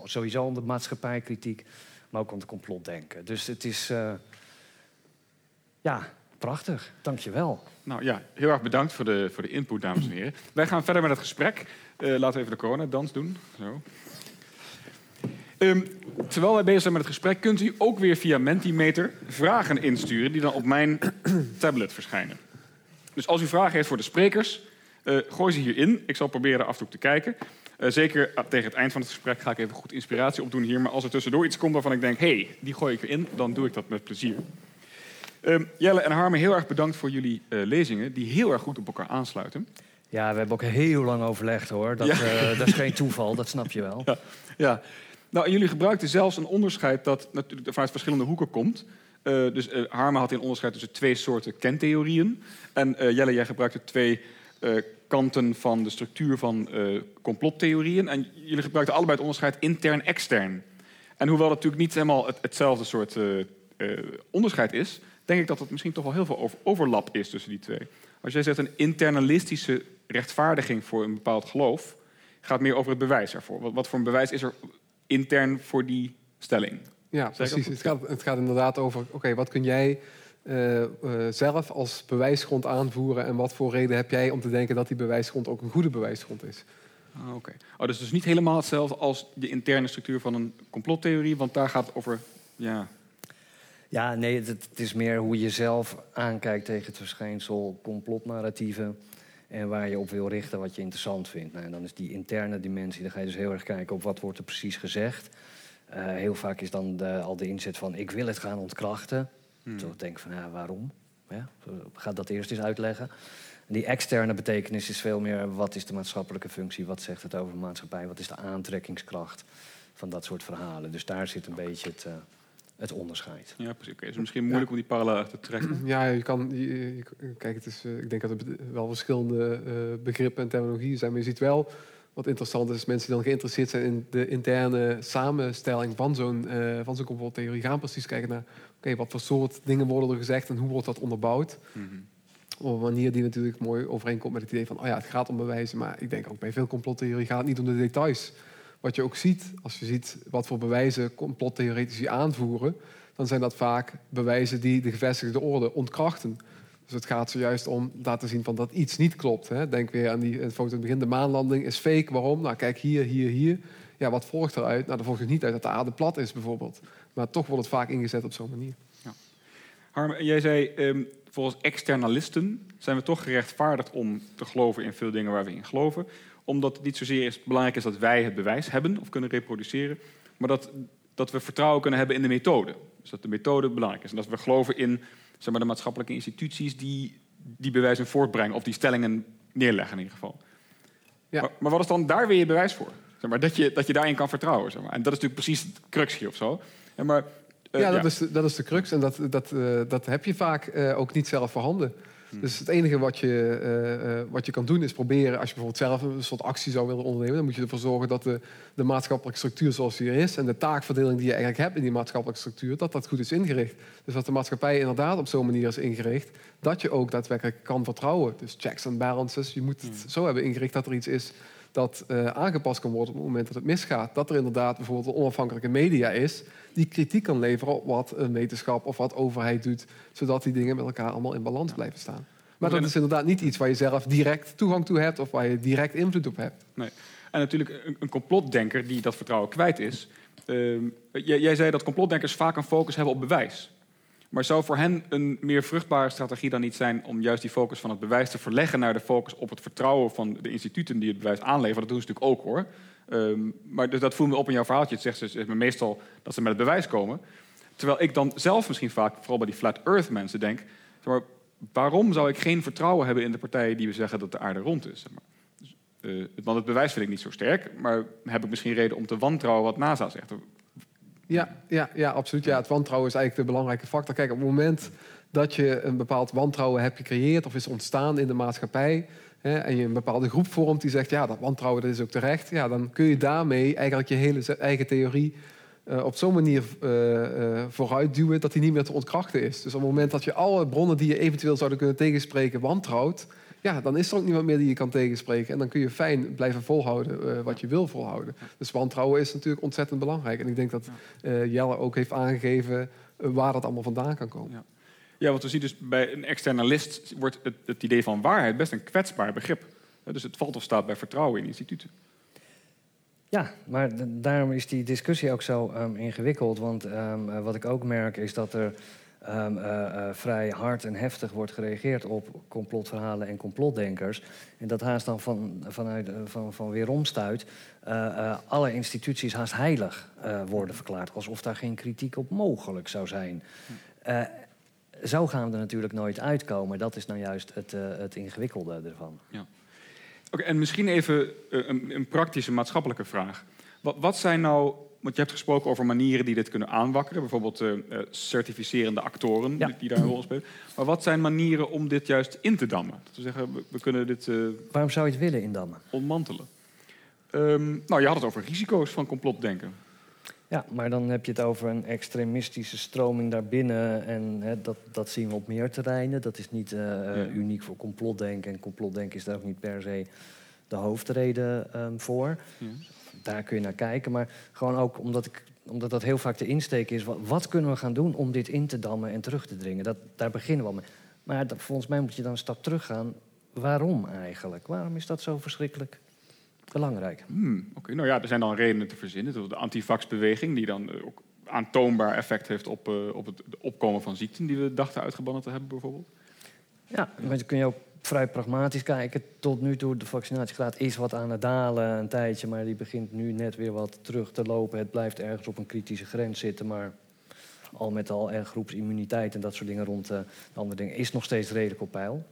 sowieso onder maatschappijkritiek, maar ook onder complotdenken. Dus het is, eh, ja, prachtig. Dank je wel. Nou ja, heel erg bedankt voor de, voor de input, dames en heren. Wij gaan verder met het gesprek. Eh, laten we even de coronadans doen. Zo. Ehm, terwijl wij bezig zijn met het gesprek, kunt u ook weer via Mentimeter vragen insturen die dan op mijn tablet verschijnen. Dus als u vragen heeft voor de sprekers, eh, gooi ze hierin. Ik zal proberen af en toe te kijken. Eh, zeker ah, tegen het eind van het gesprek ga ik even goed inspiratie opdoen hier. Maar als er tussendoor iets komt waarvan ik denk, hé, hey, die gooi ik erin, dan doe ik dat met plezier. Ehm, Jelle en Harme, heel erg bedankt voor jullie eh, lezingen, die heel erg goed op elkaar aansluiten. Ja, we hebben ook heel lang overlegd hoor. Dat, Ja. eh, dat is geen toeval, dat snap je wel. Ja, ja. Nou, jullie gebruikten zelfs een onderscheid dat natuurlijk vanuit verschillende hoeken komt. Eh, dus eh, Harme had een onderscheid tussen twee soorten kentheorieën. En eh, Jelle, jij gebruikte twee eh, kanten van de structuur van eh, complottheorieën. En jullie gebruikten allebei het onderscheid intern-extern. En hoewel het natuurlijk niet helemaal het, hetzelfde soort eh, eh, onderscheid is, denk ik dat er misschien toch wel heel veel over- overlap is tussen die twee. Als jij zegt een internalistische rechtvaardiging voor een bepaald geloof, gaat meer over het bewijs ervoor. Wat, wat voor een bewijs is er intern voor die stelling? Ja, dat precies. Het gaat, het gaat inderdaad over, oké, wat kun jij eh, eh, zelf als bewijsgrond aanvoeren en wat voor reden heb jij om te denken dat die bewijsgrond ook een goede bewijsgrond is? Ah, Oké. Oh, dus het is niet helemaal hetzelfde als de interne structuur van een complottheorie, want daar gaat het over. Ja, Ja, nee, het, het is meer hoe je zelf aankijkt tegen het verschijnsel complotnarratieven. En waar je op wil richten wat je interessant vindt. Nou, en dan is die interne dimensie, dan ga je dus heel erg kijken op wat wordt er precies gezegd. Eh, heel vaak is dan de, al de inzet van ik wil het gaan ontkrachten. Hmm. Zo denk ik van ja, waarom? Ja, ga dat eerst eens uitleggen. En die externe betekenis is veel meer wat is de maatschappelijke functie, wat zegt het over de maatschappij, wat is de aantrekkingskracht van dat soort verhalen. Dus daar zit een beetje het, eh, het onderscheid. ja precies. Oké, dus misschien moeilijk om die parallel te trekken. Ja, je kan. je- je- kijk, het is, eh, ik denk dat er wel verschillende eh, begrippen en terminologieën zijn. Maar je ziet wel wat interessant is: mensen die dan geïnteresseerd zijn in de interne samenstelling van zo'n eh, van zo'n complottheorie, gaan precies kijken naar: oké, wat voor soort dingen worden er gezegd en hoe wordt dat onderbouwd? Mhm. Op een manier die natuurlijk mooi overeenkomt met het idee van: oh ja, het gaat om bewijzen. Maar ik denk ook bij veel complottheorie gaat het niet om de details. Wat je ook ziet, als je ziet wat voor bewijzen complottheoretici aanvoeren, dan zijn dat vaak bewijzen die de gevestigde orde ontkrachten. Dus het gaat zojuist om laten zien van dat iets niet klopt. Hè. Denk weer aan die foto in het begin. De maanlanding is fake. Waarom? Nou, kijk hier, hier, hier. Ja, wat volgt eruit? Nou, dan volgt het niet uit dat de aarde plat is, bijvoorbeeld. Maar toch wordt het vaak ingezet op zo'n manier. Harm, jij zei, ehm, volgens externalisten zijn we toch gerechtvaardigd om te geloven in veel dingen waar we in geloven. Omdat het niet zozeer is, belangrijk is dat wij het bewijs hebben of kunnen reproduceren, maar dat, dat we vertrouwen kunnen hebben in de methode. Dus dat de methode belangrijk is. En dat we geloven in zeg maar, de maatschappelijke instituties die die bewijzen voortbrengen, of die stellingen neerleggen in ieder geval. Ja. Maar, maar wat is dan daar weer je bewijs voor? Zeg maar, dat, je, dat je daarin kan vertrouwen. Zeg maar. En dat is natuurlijk precies het crux hier of zo. Ja, maar, eh, ja, dat, Is de, dat is de crux. En dat, dat, eh, dat heb je vaak eh, ook niet zelf voorhanden. Dus het enige wat je, eh, eh, wat je kan doen is proberen... als je bijvoorbeeld zelf een soort actie zou willen ondernemen... dan moet je ervoor zorgen dat de, de maatschappelijke structuur zoals die er is... en de taakverdeling die je eigenlijk hebt in die maatschappelijke structuur... dat dat goed is ingericht. Dus dat de maatschappij inderdaad op zo'n manier is ingericht... dat je ook daadwerkelijk kan vertrouwen. Dus checks en balances. Je moet het zo hebben ingericht dat er iets is dat eh, aangepast kan worden op het moment dat het misgaat. Dat er inderdaad bijvoorbeeld een onafhankelijke media is die kritiek kan leveren op wat een wetenschap of wat overheid doet, zodat die dingen met elkaar allemaal in balans blijven staan. Maar dat is inderdaad niet iets waar je zelf direct toegang toe hebt of waar je direct invloed op hebt. Nee. En natuurlijk een, een complotdenker die dat vertrouwen kwijt is. Ehm, jij, jij zei dat complotdenkers vaak een focus hebben op bewijs. Maar zou voor hen een meer vruchtbare strategie dan niet zijn om juist die focus van het bewijs te verleggen naar de focus op het vertrouwen van de instituten die het bewijs aanleveren? Dat doen ze natuurlijk ook hoor. Ehm, maar dus dat voel me op in jouw verhaaltje. Het zegt ze zegt me meestal dat ze met het bewijs komen. Terwijl ik dan zelf misschien vaak, vooral bij die flat earth mensen, denk: zeg maar, waarom zou ik geen vertrouwen hebben in de partijen die we zeggen dat de aarde rond is? Zeg maar. Dus, eh, want het bewijs vind ik niet zo sterk, maar heb ik misschien reden om te wantrouwen wat NASA zegt? Ja, ja, ja, absoluut. Ja, het wantrouwen is eigenlijk de belangrijke factor. Kijk, op het moment dat je een bepaald wantrouwen hebt gecreëerd of is ontstaan in de maatschappij, hè, en je een bepaalde groep vormt die zegt, ja, dat wantrouwen dat is ook terecht, ja, dan kun je daarmee eigenlijk je hele eigen theorie eh, op zo'n manier uh, vooruit duwen dat hij niet meer te ontkrachten is. Dus op het moment dat je alle bronnen die je eventueel zouden kunnen tegenspreken wantrouwt, ja, dan is er ook niemand meer die je kan tegenspreken. En dan kun je fijn blijven volhouden wat je wil volhouden. Dus wantrouwen is natuurlijk ontzettend belangrijk. En ik denk dat Jelle ook heeft aangegeven waar dat allemaal vandaan kan komen. Ja. Ja, want we zien dus bij een externalist wordt het, het idee van waarheid best een kwetsbaar begrip. Dus het valt of staat bij vertrouwen in instituten. Ja, maar daarom is die discussie ook zo um, ingewikkeld. Want um, wat ik ook merk is dat er um, uh, uh, vrij hard en heftig wordt gereageerd op complotverhalen en complotdenkers. En dat haast dan van, vanuit, van, van weeromstuit alle instituties haast heilig worden verklaard. Alsof daar geen kritiek op mogelijk zou zijn. Zo gaan we er natuurlijk nooit uitkomen. Dat is nou juist het, het ingewikkelde ervan. Ja. Oké, en misschien even eh, een, een, praktische maatschappelijke vraag. Wat, wat, zijn nou, want je hebt gesproken over manieren die dit kunnen aanwakkeren, bijvoorbeeld uh, certificerende actoren die, daar een rol spelen. Maar wat zijn manieren om dit juist in te dammen? Dat we zeggen, we, kunnen dit. Waarom zou je het willen indammen? Ontmantelen. Um, nou, je had het over risico's van complotdenken. Ja, maar dan heb je het over een extremistische stroming daarbinnen. En hè, dat, dat zien we op meer terreinen. Dat is niet uh, uniek voor complotdenken. En complotdenken is daar ook niet per se de hoofdreden um, voor. Ja. Daar kun je naar kijken. Maar gewoon ook omdat, ik, omdat dat heel vaak de insteek is. Wat, wat, kunnen we gaan doen om dit in te dammen en terug te dringen? Dat, daar beginnen we al mee. Maar dat, volgens mij moet je dan een stap terug gaan. Waarom eigenlijk? Waarom is dat zo verschrikkelijk? Belangrijk. Hmm, Oké, nou ja, er zijn dan redenen te verzinnen. De antivaxbeweging, die dan eh, ook aantoonbaar effect heeft op, uh, op het opkomen van ziekten die we dachten uitgebannen te hebben, bijvoorbeeld. Ja, dan kun je ook vrij pragmatisch kijken. Tot nu toe, de vaccinatiegraad is wat aan het dalen een tijdje, maar die begint nu net weer wat terug te lopen. Het blijft ergens op een kritische grens zitten, maar al met al en groepsimmuniteit en dat soort dingen rond uh, de andere dingen is nog steeds redelijk op peil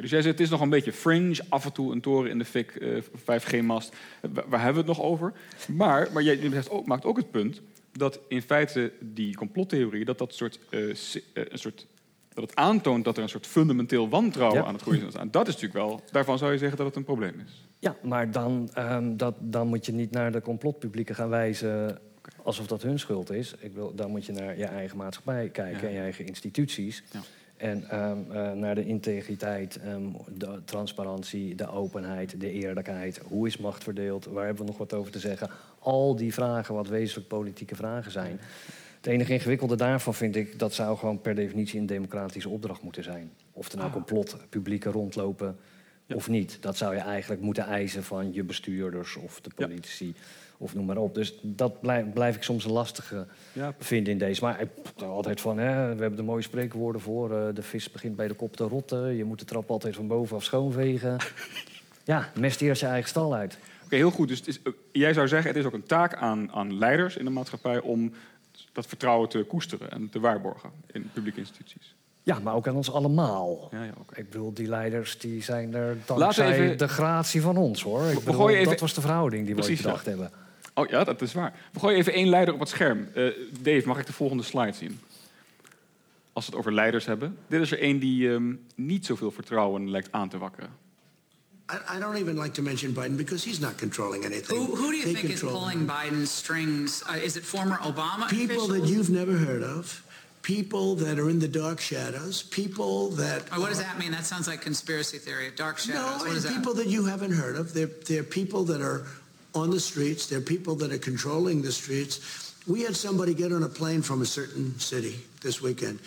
dus jij zegt het is nog een beetje fringe, af en toe een toren in de fik, 5G-mast. Eh, waar hebben we het nog over? Maar, maar jij ook, maakt ook het punt dat in feite die complottheorie, dat, dat, soort, uh, een soort, dat het aantoont dat er een soort fundamenteel wantrouwen aan het groeien is. En dat is natuurlijk wel, daarvan zou je zeggen dat het een probleem is. Ja, maar dan, um, dat, dan moet je niet naar de complotpublieken gaan wijzen alsof dat hun schuld is. Ik wil, dan moet je naar je eigen maatschappij kijken en je eigen instituties. Ja. En um, uh, naar de integriteit, um, de transparantie, de openheid, de eerlijkheid. Hoe is macht verdeeld? Waar hebben we nog wat over te zeggen? Al die vragen, wat wezenlijk politieke vragen zijn. Het enige ingewikkelde daarvan vind ik, dat zou gewoon per definitie een democratische opdracht moeten zijn. Of er nou ah. complot publieken of niet. Dat zou je eigenlijk moeten eisen van je bestuurders of de politici. Ja of noem maar op. Dus dat blijf, blijf ik soms een lastige ja. vinden in deze. Maar ik altijd van, hè, we hebben er mooie spreekwoorden voor. Uh, de vis begint bij de kop te rotten. Je moet de trap altijd van bovenaf schoonvegen. ja, mest eerst je eigen stal uit. Oké, heel goed. Dus is, uh, jij zou zeggen, het is ook een taak aan, aan leiders in de maatschappij... om dat vertrouwen te koesteren en te waarborgen in publieke instituties. Ja, maar ook aan ons allemaal. Ja, ja, Ik bedoel, die leiders die zijn er dankzij even... de gratie van ons, hoor. Ik bedoel, even... Dat was de verhouding die we ooit bedacht hebben. Oh ja, dat is waar. We gooien even één leider op het scherm. Uh, Dave, mag ik de volgende slide zien? Als we het over leiders hebben. Dit is er één die um, niet zoveel vertrouwen lijkt aan te wakkeren. I, I, don't even like to mention Biden because he's not controlling anything. Who, who do you they think is pulling Biden's strings? Uh, is it former Obama People officials? that you've never heard of. People that are in the dark shadows. People that. Oh, what does that mean? That sounds like conspiracy theory. Dark shadows. No, people that? that you haven't heard of. They're, they're people that are on the streets. They're people that are controlling the streets. We had somebody get on a plane from a certain city this weekend.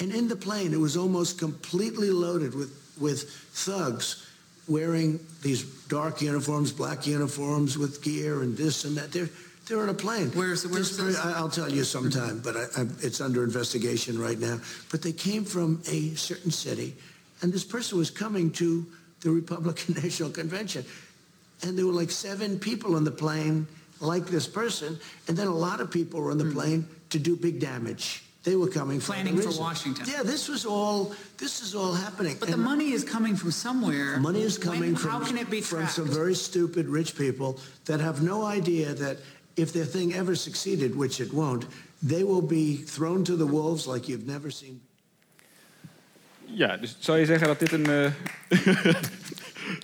And in the plane, it was almost completely loaded with, with thugs wearing these dark uniforms, black uniforms with gear and this and that. They're, they're on a plane. Where's, the, where's this? I'll tell you sometime, but I, I, it's under investigation right now. But they came from a certain city, and this person was coming to the Republican National Convention and there were like seven people on the plane like this person, and then a lot of people were on the mm. plane to do big damage. They were coming planning for Washington. Yeah, this was all. This is all happening. But and the money is coming from somewhere. Money is coming when, from. How can it be from some very stupid rich people that have no idea that if their thing ever succeeded, which it won't, they will be thrown to the wolves like you've never seen. Ja, dus zou je zeggen dat dit een. Uh,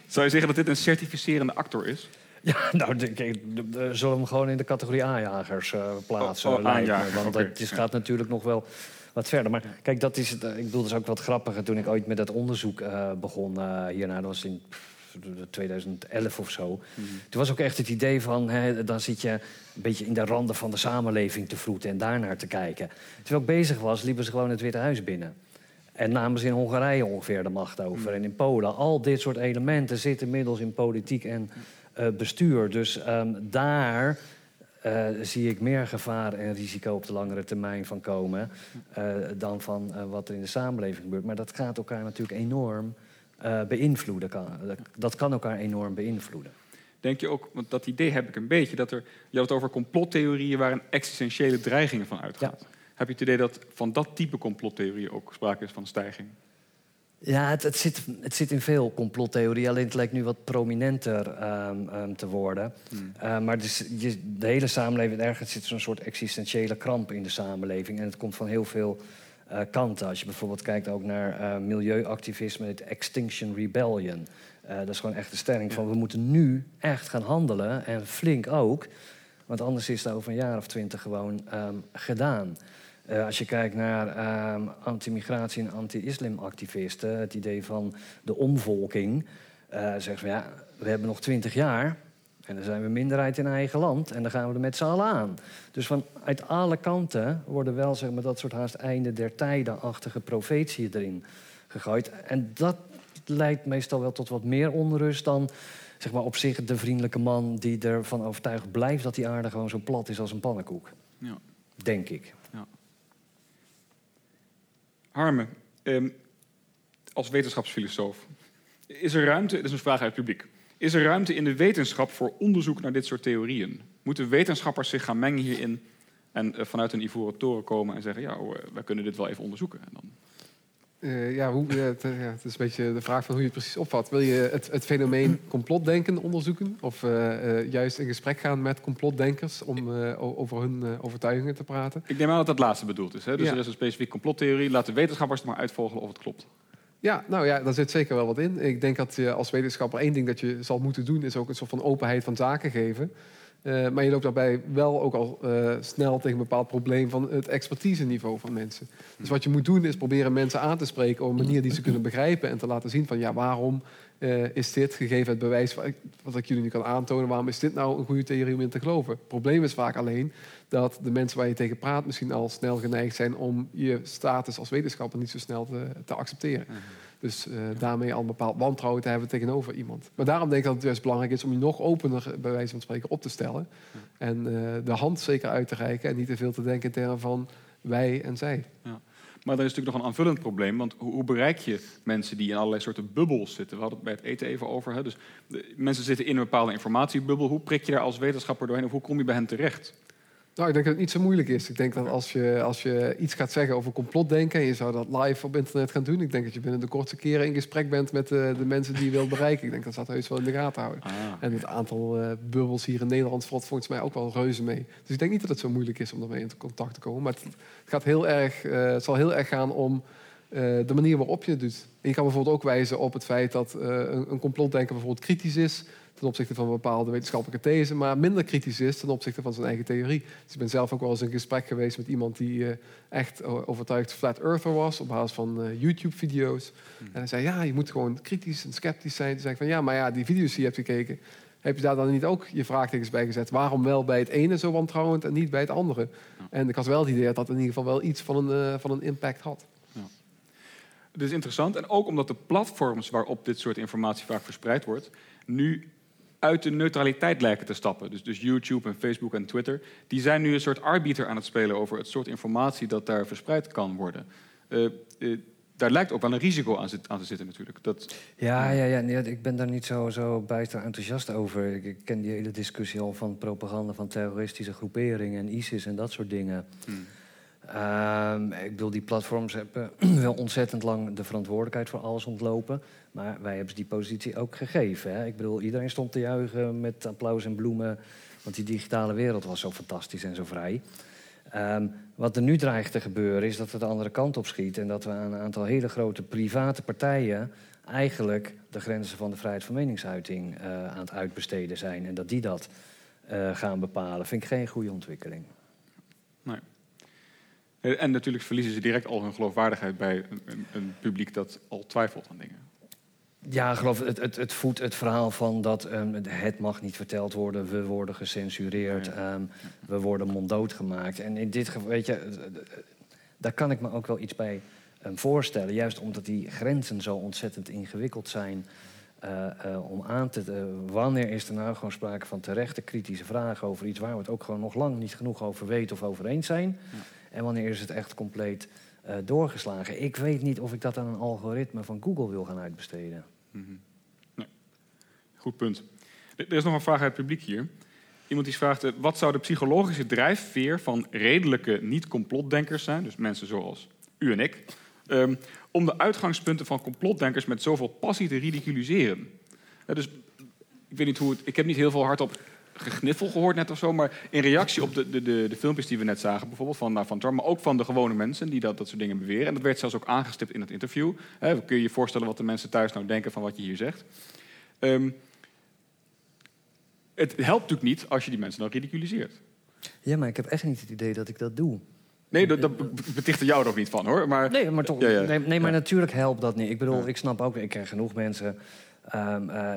Zou je zeggen dat dit een certificerende actor is? Ja, nou, denk ik, zullen we hem gewoon in de categorie aanjagers eh, plaatsen? Oh, oh, aanjager, Want het is, gaat natuurlijk nog wel wat verder. Maar kijk, dat is het, eh, ik bedoel, dat is ook wat grappiger. Toen ik ooit met dat onderzoek eh, begon eh, hierna, dat was in 2011 of zo. Mhm. Toen was ook echt het idee van, hè, dan zit je een beetje in de randen van de samenleving te vroeten en daarnaar te kijken. Terwijl ik bezig was, liepen ze gewoon het Witte Huis binnen. En namen ze in Hongarije ongeveer de macht over. En in Polen. Al dit soort elementen zitten inmiddels in politiek en eh, bestuur. Dus ehm, daar eh, zie ik meer gevaar en risico op de langere termijn van komen... eh, dan van eh, wat er in de samenleving gebeurt. Maar dat gaat elkaar natuurlijk enorm eh, beïnvloeden. Kan, dat, kan elkaar enorm beïnvloeden. Denk je ook, want dat idee heb ik een beetje, dat er, je had het over complottheorieën waar een existentiële dreigingen van uitgaat. Heb je het idee dat van dat type complottheorieën ook sprake is van stijging? Ja, het, het, zit, het zit in veel complottheorieën. Alleen het lijkt nu wat prominenter ehm, ehm, te worden. Eh, maar dus, je, de hele samenleving, ergens zit zo'n soort existentiële kramp in de samenleving. En het komt van heel veel eh, kanten. Als je bijvoorbeeld kijkt ook naar eh, milieuactivisme, het Extinction Rebellion. Eh, dat is gewoon echt de stelling van we moeten nu echt gaan handelen. En flink ook. Want anders is het over een jaar of twintig gewoon ehm, gedaan. Als je kijkt naar ehm, anti-migratie en anti-islamactivisten, het idee van de omvolking, eh zeggen ze ja, we hebben nog twintig jaar en dan zijn we minderheid in eigen land en dan gaan we er met z'n allen aan. Dus vanuit alle kanten worden wel zeg maar, dat soort haast einde der tijden-achtige profetieën erin gegooid. En dat leidt meestal wel tot wat meer onrust dan zeg maar, op zich de vriendelijke man die ervan overtuigd blijft dat die aarde gewoon zo plat is als een pannenkoek. Ja. Denk ik. Ja. Harme, ehm, als wetenschapsfilosoof, is er ruimte, dit is een vraag uit het publiek, is er ruimte in de wetenschap voor onderzoek naar dit soort theorieën? Moeten wetenschappers zich gaan mengen hierin en eh, vanuit een ivoren toren komen en zeggen, ja, oh, eh, wij kunnen dit wel even onderzoeken? En dan... Eh, ja, hoe, het, ja, het is een beetje de vraag van hoe je het precies opvat. Wil je het, het fenomeen complotdenken onderzoeken? Of juist in gesprek gaan met complotdenkers om over hun overtuigingen te praten? Ik neem aan dat dat laatste bedoeld is. Hè? Dus Ja. er is een specifieke complottheorie. Laat de wetenschappers het maar uitvogelen of het klopt. Ja, nou ja, daar zit zeker wel wat in. Ik denk dat je als wetenschapper één ding dat je zal moeten doen... is ook een soort van openheid van zaken geven. Eh, maar je loopt daarbij wel ook al eh, snel tegen een bepaald probleem... van het expertiseniveau van mensen. Dus wat je moet doen is proberen mensen aan te spreken... op een manier die ze kunnen begrijpen... en te laten zien van ja, waarom eh, is dit gegeven het bewijs... wat ik, wat ik jullie nu kan aantonen... waarom is dit nou een goede theorie om in te geloven? Het probleem is vaak alleen dat de mensen waar je tegen praat... misschien al snel geneigd zijn om je status als wetenschapper... niet zo snel te, te accepteren. Dus eh, daarmee al een bepaald wantrouwen te hebben tegenover iemand. Maar daarom denk ik dat het juist belangrijk is om je nog opener, bij wijze van spreken, op te stellen. En eh, de hand zeker uit te reiken en niet te veel te denken in termen van wij en zij. Ja. Maar er is natuurlijk nog een aanvullend probleem. Want hoe, bereik je mensen die in allerlei soorten bubbels zitten? We hadden het bij het eten even over. Hè? Dus de, mensen zitten in een bepaalde informatiebubbel. Hoe prik je daar als wetenschapper doorheen? Of hoe kom je bij hen terecht? Nou, ik denk dat het niet zo moeilijk is. Ik denk dat als je, als je iets gaat zeggen over complotdenken... en je zou dat live op internet gaan doen... ik denk dat je binnen de kortste keren in gesprek bent met eh, de mensen die je wilt bereiken. Ik denk dat ze dat heus wel in de gaten houden. En het aantal eh, bubbels hier in Nederland valt volgens mij ook wel reuze mee. Dus ik denk niet dat het zo moeilijk is om daarmee in contact te komen. Maar het, het gaat heel erg, eh, het zal heel erg gaan om de manier waarop je het doet. En je kan bijvoorbeeld ook wijzen op het feit dat eh, een, een complotdenker bijvoorbeeld kritisch is ten opzichte van een bepaalde wetenschappelijke these, maar minder kritisch is ten opzichte van zijn eigen theorie. Dus ik ben zelf ook wel eens in gesprek geweest met iemand die eh, echt overtuigd flat earther was op basis van eh, YouTube-video's. En hij zei, ja, je moet gewoon kritisch en sceptisch zijn. Toen zei ik van, ja, maar ja, die video's die je hebt gekeken, heb je daar dan niet ook je vraagtekens bij gezet? Waarom wel bij het ene zo wantrouwend en niet bij het andere? En ik had wel het idee dat dat in ieder geval wel iets van een, eh, van een impact had. Dit is interessant. En ook omdat de platforms waarop dit soort informatie vaak verspreid wordt... nu uit de neutraliteit lijken te stappen. Dus, dus YouTube en Facebook en Twitter... die zijn nu een soort arbiter aan het spelen... over het soort informatie dat daar verspreid kan worden. Eh, eh, daar lijkt ook wel een risico aan, zit- aan te zitten natuurlijk. Dat, Ja, ja, ja nee, ik ben daar niet zo, zo bijster enthousiast over. Ik, ik ken die hele discussie al van propaganda van terroristische groeperingen en ISIS en dat soort dingen. Ehm, ik bedoel, die platforms hebben wel ontzettend lang de verantwoordelijkheid voor alles ontlopen. Maar wij hebben ze die positie ook gegeven. Hè? Ik bedoel, iedereen stond te juichen met applaus en bloemen. Want die digitale wereld was zo fantastisch en zo vrij. Ehm, wat er nu dreigt te gebeuren is dat het de andere kant op schiet... en dat we aan een aantal hele grote private partijen... eigenlijk de grenzen van de vrijheid van meningsuiting uh, aan het uitbesteden zijn... en dat die dat uh, gaan bepalen. Vind ik geen goede ontwikkeling. En natuurlijk verliezen ze direct al hun geloofwaardigheid bij een, een publiek dat al twijfelt aan dingen. Ja, geloof het, het, het voedt het verhaal van dat um, het mag niet verteld worden, we worden gecensureerd, ja. um, we worden monddood gemaakt. En in dit geval, weet je, daar kan ik me ook wel iets bij um, voorstellen. Juist omdat die grenzen zo ontzettend ingewikkeld zijn uh, uh, om aan te. Uh, wanneer is er nou gewoon sprake van terechte kritische vragen over iets waar we het ook gewoon nog lang niet genoeg over weten of over eens zijn? Ja. En wanneer is het echt compleet uh, doorgeslagen? Ik weet niet of ik dat aan een algoritme van Google wil gaan uitbesteden. Nee. Goed punt. Er is nog een vraag uit het publiek hier. Iemand die vraagt: uh, wat zou de psychologische drijfveer van redelijke niet-complotdenkers zijn, dus mensen zoals u en ik, um, om de uitgangspunten van complotdenkers met zoveel passie te ridiculiseren? Dus ik weet niet hoe het. Ik heb niet heel veel hardop gegniffel gehoord net of zo, maar in reactie op de, de, de, de filmpjes die we net zagen, bijvoorbeeld van, nou, van Trump, maar ook van de gewone mensen die dat, dat soort dingen beweren. En dat werd zelfs ook aangestipt in het interview. He, kun je je voorstellen wat de mensen thuis nou denken van wat je hier zegt. Um, het helpt natuurlijk niet als je die mensen dan ridiculiseert. Ja, maar ik heb echt niet het idee dat ik dat doe. Nee, dat, dat beticht er jou er ook niet van, hoor. Maar, nee, maar, toch, ja, ja. nee, nee, maar natuurlijk helpt dat niet. Ik bedoel, ik snap ook, ik ken genoeg mensen Um, uh,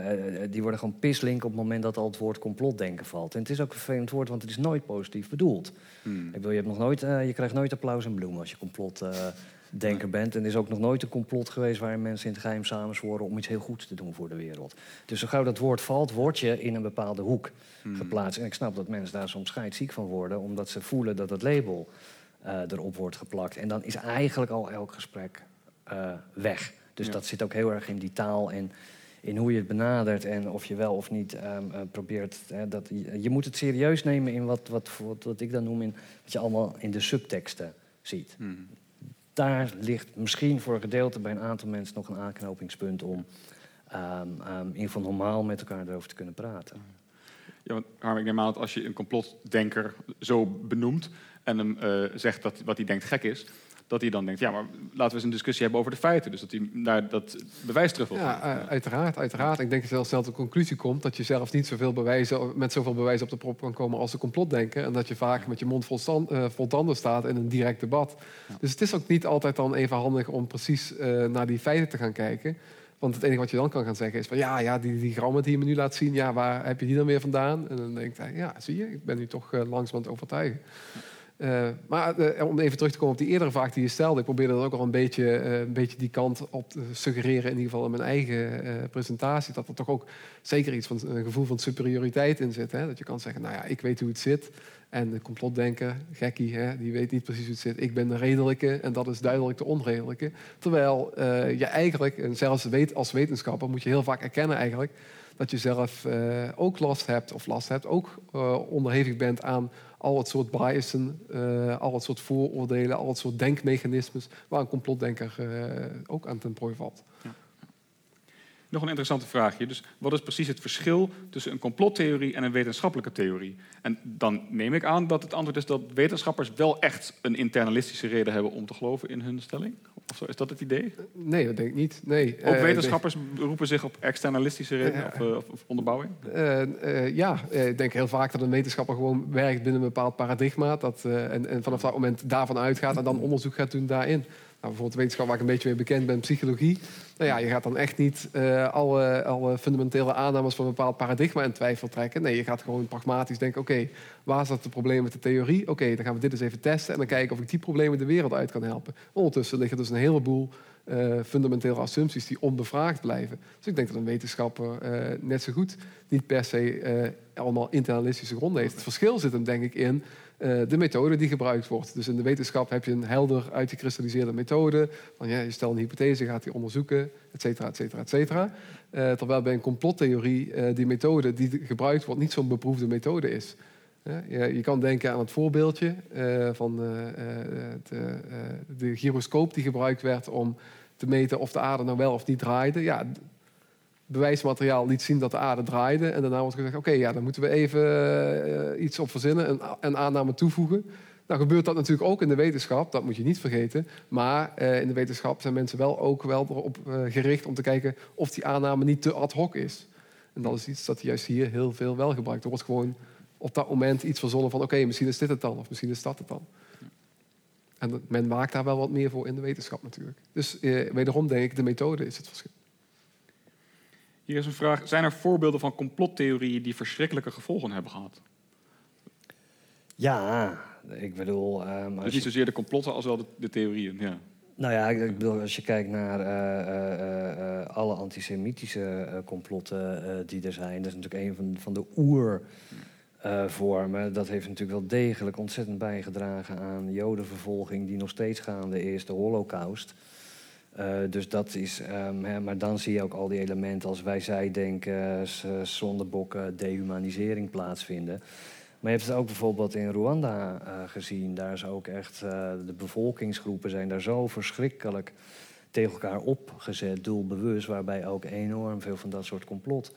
die worden gewoon pislink op het moment dat al het woord complotdenken valt. En het is ook een vervelend woord, want het is nooit positief bedoeld. Hmm. Ik bedoel, je, hebt nog nooit, uh, je krijgt nooit applaus en bloemen als je complotdenker bent. En er is ook nog nooit een complot geweest waarin mensen in het geheim samenzworen om iets heel goeds te doen voor de wereld. Dus zo gauw dat woord valt, word je in een bepaalde hoek hmm. geplaatst. En ik snap dat mensen daar soms scheidsziek van worden, omdat ze voelen dat het label uh, erop wordt geplakt. En dan is eigenlijk al elk gesprek weg. Dus ja. dat zit ook heel erg in die taal en in hoe je het benadert en of je wel of niet um, uh, probeert. Hè, dat, je, je, moet het serieus nemen in wat, wat, wat, wat, ik dan noem in wat je allemaal in de subteksten ziet. Hmm. Daar ligt misschien voor een gedeelte bij een aantal mensen nog een aanknopingspunt om um, um, in ieder geval normaal met elkaar erover te kunnen praten. Ja, want Harm, ik neem aan dat als je een complotdenker zo benoemt en hem uh, zegt dat wat hij denkt gek is, dat hij dan denkt, ja, maar laten we eens een discussie hebben over de feiten. Dus dat hij naar dat bewijs terug wil ja, uh, uiteraard, uiteraard. Ik denk dat je zelfs snel tot de conclusie komt dat je zelf niet zoveel bewijzen, met zoveel bewijzen op de prop kan komen als de complotdenker. En dat je vaak met je mond vol, stand, uh, vol tanden staat in een direct debat. Ja. Dus het is ook niet altijd dan even handig om precies uh, naar die feiten te gaan kijken. Want het enige wat je dan kan gaan zeggen is van ja, ja die, die grammen die je me nu laat zien, ja, waar heb je die dan weer vandaan? En dan denkt hij, ja, zie je, ik ben nu toch langzaam aan het overtuigen. Uh, maar uh, om even terug te komen op die eerdere vraag die je stelde, ik probeerde dat ook al een beetje, uh, een beetje die kant op te suggereren, in ieder geval in mijn eigen presentatie, dat er toch ook zeker iets van een gevoel van superioriteit in zit. Hè? Dat je kan zeggen, nou ja, ik weet hoe het zit. En de complotdenker, gekkie, hè, die weet niet precies hoe het zit. Ik ben de redelijke en dat is duidelijk de onredelijke. Terwijl je eigenlijk, en zelfs weet, als wetenschapper, moet je heel vaak erkennen eigenlijk, dat je zelf ook last hebt, of last hebt, ook onderhevig bent aan al het soort biasen, uh, al het soort vooroordelen, al het soort denkmechanismes waar een complotdenker uh, ook aan ten prooi valt. Ja. Nog een interessante vraagje. Dus wat is precies het verschil tussen een complottheorie en een wetenschappelijke theorie? En dan neem ik aan dat het antwoord is dat wetenschappers wel echt een internalistische reden hebben om te geloven in hun stelling. Of zo, is dat het idee? Nee, dat denk ik niet. Nee. Ook wetenschappers uh, roepen zich op externalistische redenen of, uh, of, of, onderbouwing? Ja, ik denk heel vaak dat een wetenschapper gewoon werkt binnen een bepaald paradigma. Dat, en, en, vanaf dat moment daarvan uitgaat en dan onderzoek gaat doen daarin. Nou, bijvoorbeeld wetenschap waar ik een beetje mee bekend ben, psychologie. Nou ja, je gaat dan echt niet uh, alle, fundamentele aannames van een bepaald paradigma in twijfel trekken. Nee, je gaat gewoon pragmatisch denken, oké, okay, waar zat het probleem met de theorie? Oké, dan gaan we dit eens even testen en dan kijken of ik die problemen de wereld uit kan helpen. Ondertussen liggen dus een heleboel uh, fundamentele assumpties die onbevraagd blijven. Dus ik denk dat een wetenschapper uh, net zo goed niet per se allemaal internalistische gronden heeft. Het verschil zit hem denk ik in de methode die gebruikt wordt. Dus in de wetenschap heb je een helder uitgekristalliseerde methode. Van, ja, je stelt een hypothese, gaat die onderzoeken, et cetera, et cetera, et cetera. Terwijl bij een complottheorie die methode die gebruikt wordt niet zo'n beproefde methode is. Je, kan denken aan het voorbeeldje van de, de gyroscoop die gebruikt werd om te meten of de aarde nou wel of niet draaide. Ja, bewijsmateriaal liet zien dat de aarde draaide. En daarna wordt gezegd, oké, ja, dan moeten we even iets op verzinnen, een, een, aanname toevoegen. Nou gebeurt dat natuurlijk ook in de wetenschap, dat moet je niet vergeten. Maar eh, in de wetenschap zijn mensen wel ook wel erop eh, gericht om te kijken of die aanname niet te ad hoc is. En dat is iets dat juist hier heel veel wel gebruikt. Er wordt gewoon op dat moment iets verzonnen van oké, misschien is dit het dan, of misschien is dat het dan. En men waakt daar wel wat meer voor in de wetenschap natuurlijk. Dus eh, wederom denk ik, de methode is het verschil. Hier is een vraag. Zijn er voorbeelden van complottheorieën die verschrikkelijke gevolgen hebben gehad? Ja, ik bedoel... ehm, Dus niet je- zozeer de complotten als wel de, de theorieën. Ja. Nou ja, ik ik bedoel, als je kijkt naar eh, eh, eh, eh, alle antisemitische eh, complotten eh, die er zijn, dat is natuurlijk een van, van de oervormen. dat heeft natuurlijk wel degelijk ontzettend bijgedragen aan jodenvervolging, die nog steeds gaande is, de holocaust. Eh, dus dat is, ehm, hè, maar dan zie je ook al die elementen als wij zij denken, s- zondebokken, dehumanisering plaatsvinden. Maar je hebt het ook bijvoorbeeld in Rwanda eh, gezien. Daar is ook echt, eh, de bevolkingsgroepen zijn daar zo verschrikkelijk tegen elkaar opgezet, doelbewust, waarbij ook enorm veel van dat soort complot.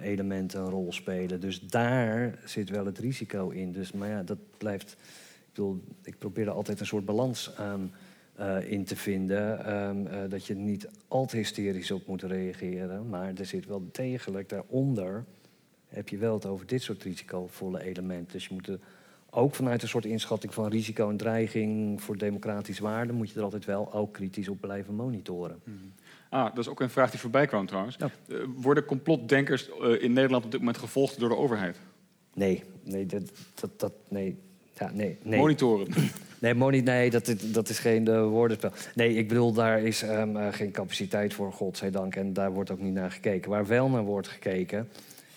Elementen een rol spelen. Dus daar zit wel het risico in. Dus, maar ja, dat blijft. Ik bedoel, ik probeer er altijd een soort balans aan eh, in te vinden. ehm, eh, dat je niet al te hysterisch op moet reageren. Maar er zit wel degelijk daaronder heb je wel het over dit soort risicovolle elementen. Dus je moet er ook vanuit een soort inschatting van risico en dreiging voor democratische waarden, moet je er altijd wel ook kritisch op blijven monitoren. Ah, dat is ook een vraag die voorbij kwam trouwens. Eh, worden complotdenkers eh, in Nederland op dit moment gevolgd door de overheid? Nee, nee, dat, dat, dat nee. Ja, nee, nee. Monitoren. Nee, moni nee dat, is- dat is geen eh, woordenspel. Nee, ik bedoel, daar is ehm, eh, geen capaciteit voor, godzijdank. En daar wordt ook niet naar gekeken. Waar wel naar wordt gekeken,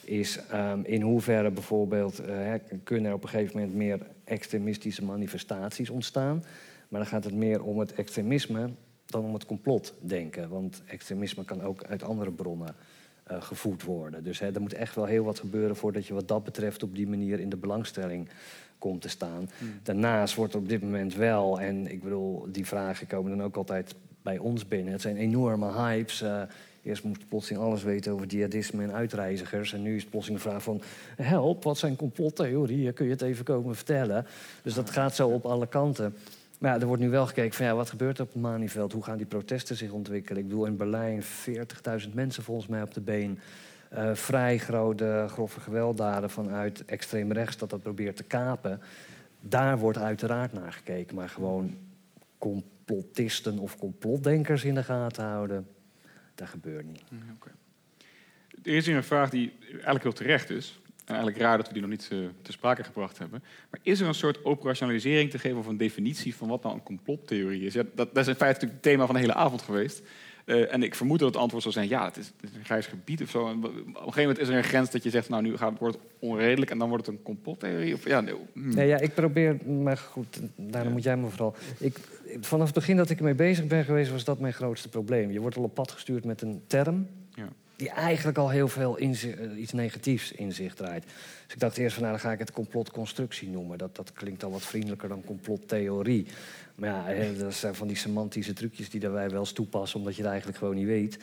is ehm, in hoeverre bijvoorbeeld... hè, kunnen er op een gegeven moment meer extremistische manifestaties ontstaan. Maar dan gaat het meer om het extremisme dan om het complotdenken. Want extremisme kan ook uit andere bronnen eh, gevoed worden. Dus hè, er moet echt wel heel wat gebeuren voordat je wat dat betreft op die manier in de belangstelling komt te staan. Daarnaast wordt er op dit moment wel, en ik bedoel, die vragen komen dan ook altijd bij ons binnen. Het zijn enorme hypes. eh, eerst moest plotseling alles weten over jihadisme en uitreizigers. En nu is het plotseling de vraag van... help, wat zijn complottheorieën? Kun je het even komen vertellen? Dus dat gaat zo op alle kanten. Maar er wordt nu wel gekeken van ja, wat gebeurt er op het Malieveld? Hoe gaan die protesten zich ontwikkelen? Ik bedoel, in Berlijn 40.000 mensen volgens mij op de been. Eh, vrij grote, grove gewelddaden vanuit extreem rechts dat dat probeert te kapen. Daar wordt uiteraard naar gekeken. Maar gewoon complotisten of complotdenkers in de gaten houden, dat gebeurt niet. Er is hier een vraag die eigenlijk heel terecht is. En eigenlijk raar dat we die nog niet eh, te sprake gebracht hebben. Maar is er een soort operationalisering te geven of een definitie van wat nou een complottheorie is? Ja, dat, dat is in feite natuurlijk het thema van de hele avond geweest. Eh, en ik vermoed dat het antwoord zal zijn: ja, het is, het is een grijs gebied of zo. En op een gegeven moment is er een grens dat je zegt: nou, nu gaat, wordt het onredelijk en dan wordt het een complottheorie. Of, ja, nee, hmm. Nee, ja, ik probeer, maar goed, daarom moet jij me vooral. Ik, vanaf het begin dat ik ermee bezig ben geweest, was dat mijn grootste probleem. Je wordt al op pad gestuurd met een term Ja. Die eigenlijk al heel veel eh, iets negatiefs in zich draait. Dus ik dacht eerst van, nou, dan ga ik het complotconstructie noemen. Dat, dat klinkt al wat vriendelijker dan complottheorie. Maar ja, dat zijn van die semantische trucjes die wij wel eens toepassen, omdat je het eigenlijk gewoon niet weet.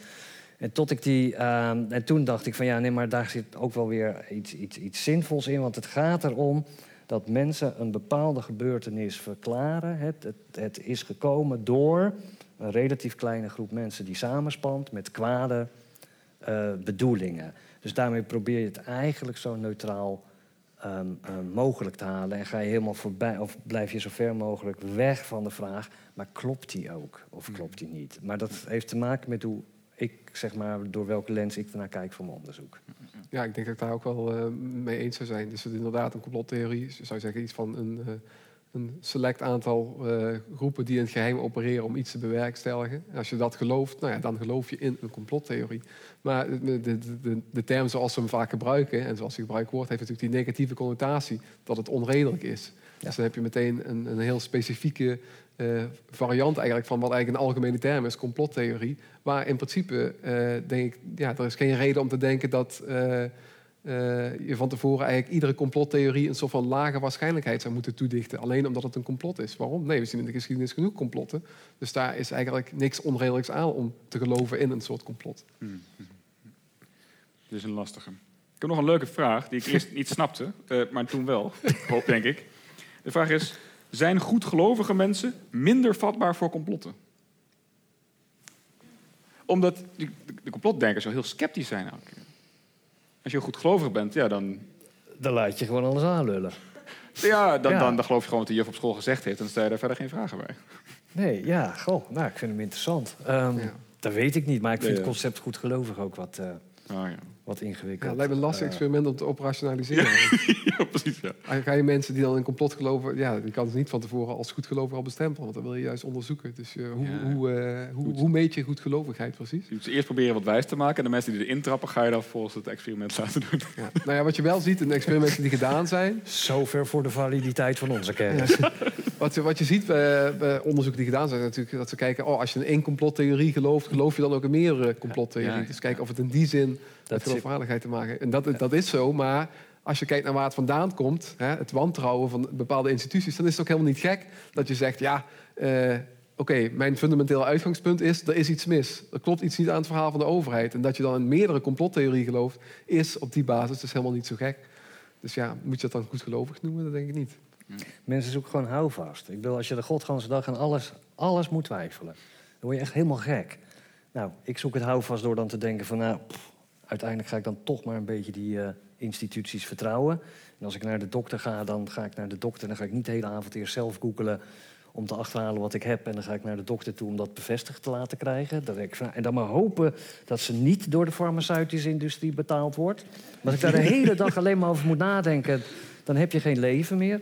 En, tot ik die, ehm, en toen dacht ik van ja, nee, maar daar zit ook wel weer iets, iets, iets zinvols in. Want het gaat erom dat mensen een bepaalde gebeurtenis verklaren. Het, het, het is gekomen door een relatief kleine groep mensen die samenspant met kwade eh, bedoelingen. Dus daarmee probeer je het eigenlijk zo neutraal ehm, eh, mogelijk te halen. En ga je helemaal voorbij, of blijf je zo ver mogelijk weg van de vraag: maar klopt die ook of klopt die niet? Maar dat heeft te maken met hoe ik, zeg maar, door welke lens ik ernaar kijk voor mijn onderzoek. Ja, ik denk dat ik daar ook wel eh, mee eens zou zijn. Dus het inderdaad een complottheorie is, zou je zeggen, iets van een, een select aantal eh, groepen die in het geheim opereren om iets te bewerkstelligen. En als je dat gelooft, nou ja, dan geloof je in een complottheorie. Maar de, de, de, de term zoals we hem vaak gebruiken, en zoals die gebruikt wordt, heeft natuurlijk die negatieve connotatie dat het onredelijk is. Dus dan heb je meteen een, een heel specifieke eh, variant eigenlijk van wat eigenlijk een algemene term is, complottheorie. Waar in principe, eh, denk ik, ja, er is geen reden om te denken dat je van tevoren eigenlijk iedere complottheorie een soort van lage waarschijnlijkheid zou moeten toedichten. Alleen omdat het een complot is. Waarom? Nee, we zien in de geschiedenis genoeg complotten. Dus daar is eigenlijk niks onredelijks aan om te geloven in een soort complot. Hmm. Dit is een lastige. Ik heb nog een leuke vraag die ik eerst niet snapte, eh, maar toen wel, hoop denk ik. De vraag is: Zijn goedgelovige mensen minder vatbaar voor complotten? Omdat de, de complotdenkers zo heel sceptisch zijn keer. Als je goedgelovig bent, ja, dan... Dan laat je gewoon alles aanlullen. Ja, dan, Ja. Dan, dan geloof je gewoon wat de juf op school gezegd heeft... en dan stel je daar verder geen vragen bij. Nee, ja, goh, nou, ik vind hem interessant. Ehm, Dat weet ik niet, maar ik vind Nee, het concept goedgelovig ook wat, eh, ja. Wat ingewikkeld. Ja, het lijkt me een lastig Eh, experiment om te operationaliseren. ja, precies. Ja. Eigenlijk ga je mensen die dan in complot geloven, ja, die kan het niet van tevoren als goedgelovig al bestempelen, want dan wil je juist onderzoeken. Dus eh, hoe, Ja. hoe, eh, hoe, hoe meet je goedgelovigheid precies? Je moet ze eerst proberen wat wijs te maken... en de mensen die erin trappen, ga je dan volgens het experiment laten doen. Ja. Nou ja, wat je wel ziet in de experimenten die gedaan zijn. Zover voor de validiteit van onze kennis. Ja. Wat, je- wat je ziet bij, bij onderzoeken die gedaan zijn, natuurlijk dat ze kijken: oh, als je in één complottheorie gelooft, geloof je dan ook in meerdere complottheorieën. Ja, ja. Dus kijken of het in die zin met zit- geloofwaardigheid te maken heeft. En dat, dat is zo, maar als je kijkt naar waar het vandaan komt, hè, het wantrouwen van bepaalde instituties, dan is het ook helemaal niet gek dat je zegt: ja. eh, Oké, mijn fundamentele uitgangspunt is, er is iets mis. Er klopt iets niet aan het verhaal van de overheid. En dat je dan in meerdere complottheorieën gelooft, is op die basis dus helemaal niet zo gek. Dus ja, moet je dat dan goed gelovig noemen? Dat denk ik niet. Mensen zoeken gewoon houvast. Ik bedoel, als je de godganse dag aan alles, alles moet twijfelen, dan word je echt helemaal gek. Nou, ik zoek het houvast door dan te denken van, nou, pff, uiteindelijk ga ik dan toch maar een beetje die eh, instituties vertrouwen. En als ik naar de dokter ga, dan ga ik naar de dokter. Dan ga ik niet de hele avond eerst zelf googelen om te achterhalen wat ik heb. En dan ga ik naar de dokter toe om dat bevestigd te laten krijgen. Denk ik en dan maar hopen dat ze niet door de farmaceutische industrie betaald wordt. Maar als ik daar de hele dag alleen maar over moet nadenken, dan heb je geen leven meer.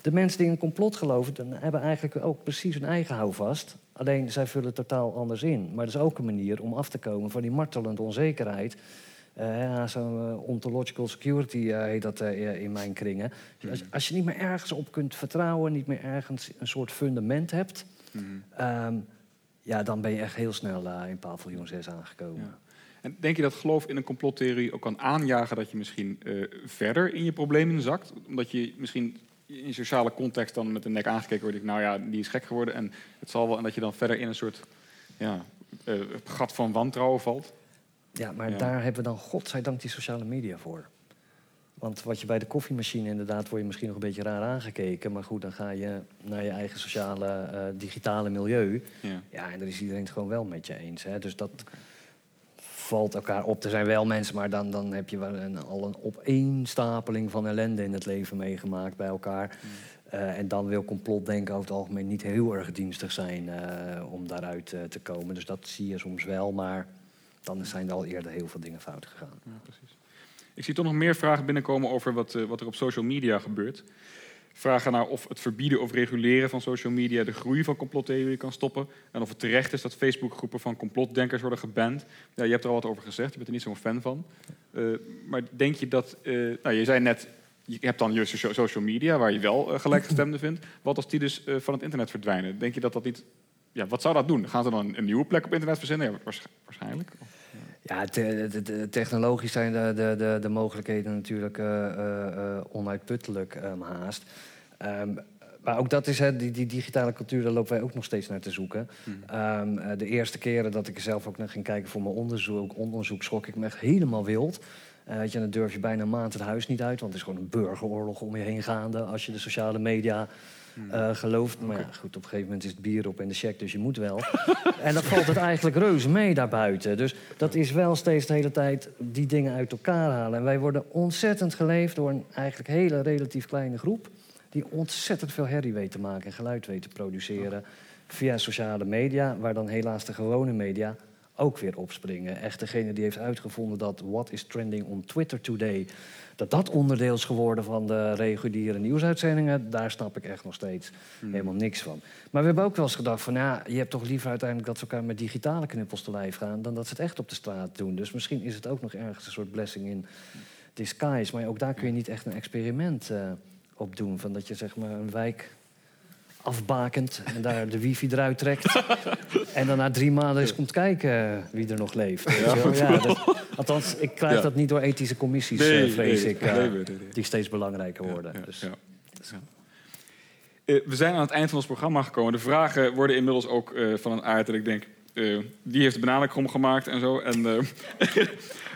De mensen die in een complot geloven, dan hebben eigenlijk ook precies hun eigen houvast. Alleen zij vullen het totaal anders in. Maar dat is ook een manier om af te komen van die martelende onzekerheid. Ja, Zo'n eh, ontological security eh, heet dat in mijn kringen. Dus als, als je niet meer ergens op kunt vertrouwen, niet meer ergens een soort fundament hebt, ehm, ja, dan ben je echt heel snel in paviljoen 6 aangekomen. En denk je dat geloof in een complottheorie ook kan aanjagen dat je misschien verder in je problemen zakt? Omdat je misschien in sociale context dan met de nek aangekeken wordt. ik, Nou ja, die is gek geworden en het zal wel. En dat je dan verder in een soort ja, eh, gat van wantrouwen valt. Ja, maar Ja. daar hebben we dan godzijdank die sociale media voor. Want wat je bij de koffiemachine inderdaad, word je misschien nog een beetje raar aangekeken. Maar goed, dan ga je naar je eigen sociale, eh, digitale milieu. Ja. Ja, en daar is iedereen het gewoon wel met je eens. Hè? Dus dat valt elkaar op. Er zijn wel mensen, maar dan, dan heb je wel een, al een opeenstapeling van ellende in het leven meegemaakt bij elkaar. Eh, en dan wil complotdenken over het algemeen niet heel erg dienstig zijn eh, om daaruit eh, te komen. Dus dat zie je soms wel, maar dan zijn er al eerder heel veel dingen fout gegaan. Ja, precies. Ik zie toch nog meer vragen binnenkomen over wat, wat er op social media gebeurt. Vragen naar of het verbieden of reguleren van social media de groei van complottheorieën kan stoppen. En of het terecht is dat Facebookgroepen van complotdenkers worden geband. Ja, je hebt er al wat over gezegd, je bent er niet zo'n fan van. Eh, maar denk je dat. eh, nou, je zei net, je hebt dan je socia- social media waar je wel eh, gelijkgestemden vindt. Wat als die dus van het internet verdwijnen? Denk je dat dat niet. Ja, wat zou dat doen? Gaan ze dan een, nieuwe plek op internet verzinnen? Ja, waarsch- waarschijnlijk. Ja, te- te- te- technologisch zijn de, de, de, de mogelijkheden natuurlijk eh, eh, eh, onuitputtelijk ehm, haast. Ehm, maar ook dat is, hè, die, die digitale cultuur, daar lopen wij ook nog steeds naar te zoeken. Ehm, eh, de eerste keren dat ik er zelf ook naar ging kijken voor mijn onderzoek, onderzoek schrok ik me echt helemaal wild. Weet je, dan durf je bijna een maand het huis niet uit, want het is gewoon een burgeroorlog om je heen gaande als je de sociale media eh, gelooft. Maar ja, goed, op een gegeven moment is het bier op en de check, dus je moet wel. en dan valt het eigenlijk reuze mee daarbuiten. Dus dat is wel steeds de hele tijd die dingen uit elkaar halen. En wij worden ontzettend geleefd door een eigenlijk hele relatief kleine groep... die ontzettend veel herrie weet te maken en geluid weet te produceren... via sociale media, waar dan helaas de gewone media ook weer opspringen. Echt degene die heeft uitgevonden dat what is trending on Twitter today... dat dat onderdeel is geworden van de reguliere nieuwsuitzendingen... daar snap ik echt nog steeds helemaal niks van. Maar we hebben ook wel eens gedacht van... ja, je hebt toch liever uiteindelijk dat ze elkaar met digitale knuppels te lijf gaan... dan dat ze het echt op de straat doen. Dus misschien is het ook nog ergens een soort blessing in disguise. Maar ook daar kun je niet echt een experiment eh, op doen. Van dat je zeg maar een wijk afbakent en daar de wifi eruit trekt. en dan na drie maanden eens komt kijken wie er nog leeft. Ja, dat- althans, ik krijg Ja. dat niet door ethische commissies, Nee, eh, vrees nee, ik. eh, nee. Die steeds belangrijker worden. Dus. Eh, we zijn aan het eind van ons programma gekomen. De vragen worden inmiddels ook eh, van een aard dat ik denk... eh, eh, die heeft de bananenkrom gemaakt en zo. En, eh,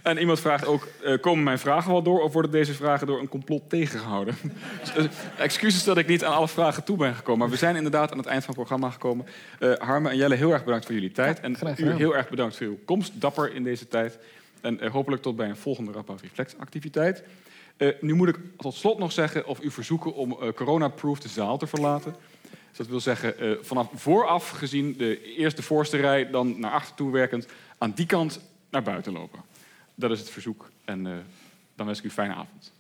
en iemand vraagt ook, eh, komen mijn vragen wel door... of worden deze vragen door een complot tegengehouden? dus, eh, excuses dat ik niet aan alle vragen toe ben gekomen. Maar we zijn inderdaad aan het eind van het programma gekomen. Eh Harme en Jelle, heel erg bedankt voor jullie tijd. en u heel erg bedankt voor uw komst. Dapper in deze tijd. En hopelijk tot bij een volgende Radboud Reflex activiteit. Eh, nu moet ik tot slot nog zeggen of u verzoeken om eh, corona-proof de zaal te verlaten. Dus dat wil zeggen, eh, vanaf vooraf gezien, de eerste voorste rij, dan naar achter toe werkend, aan die kant naar buiten lopen. Dat is het verzoek. En eh, dan wens ik u een fijne avond.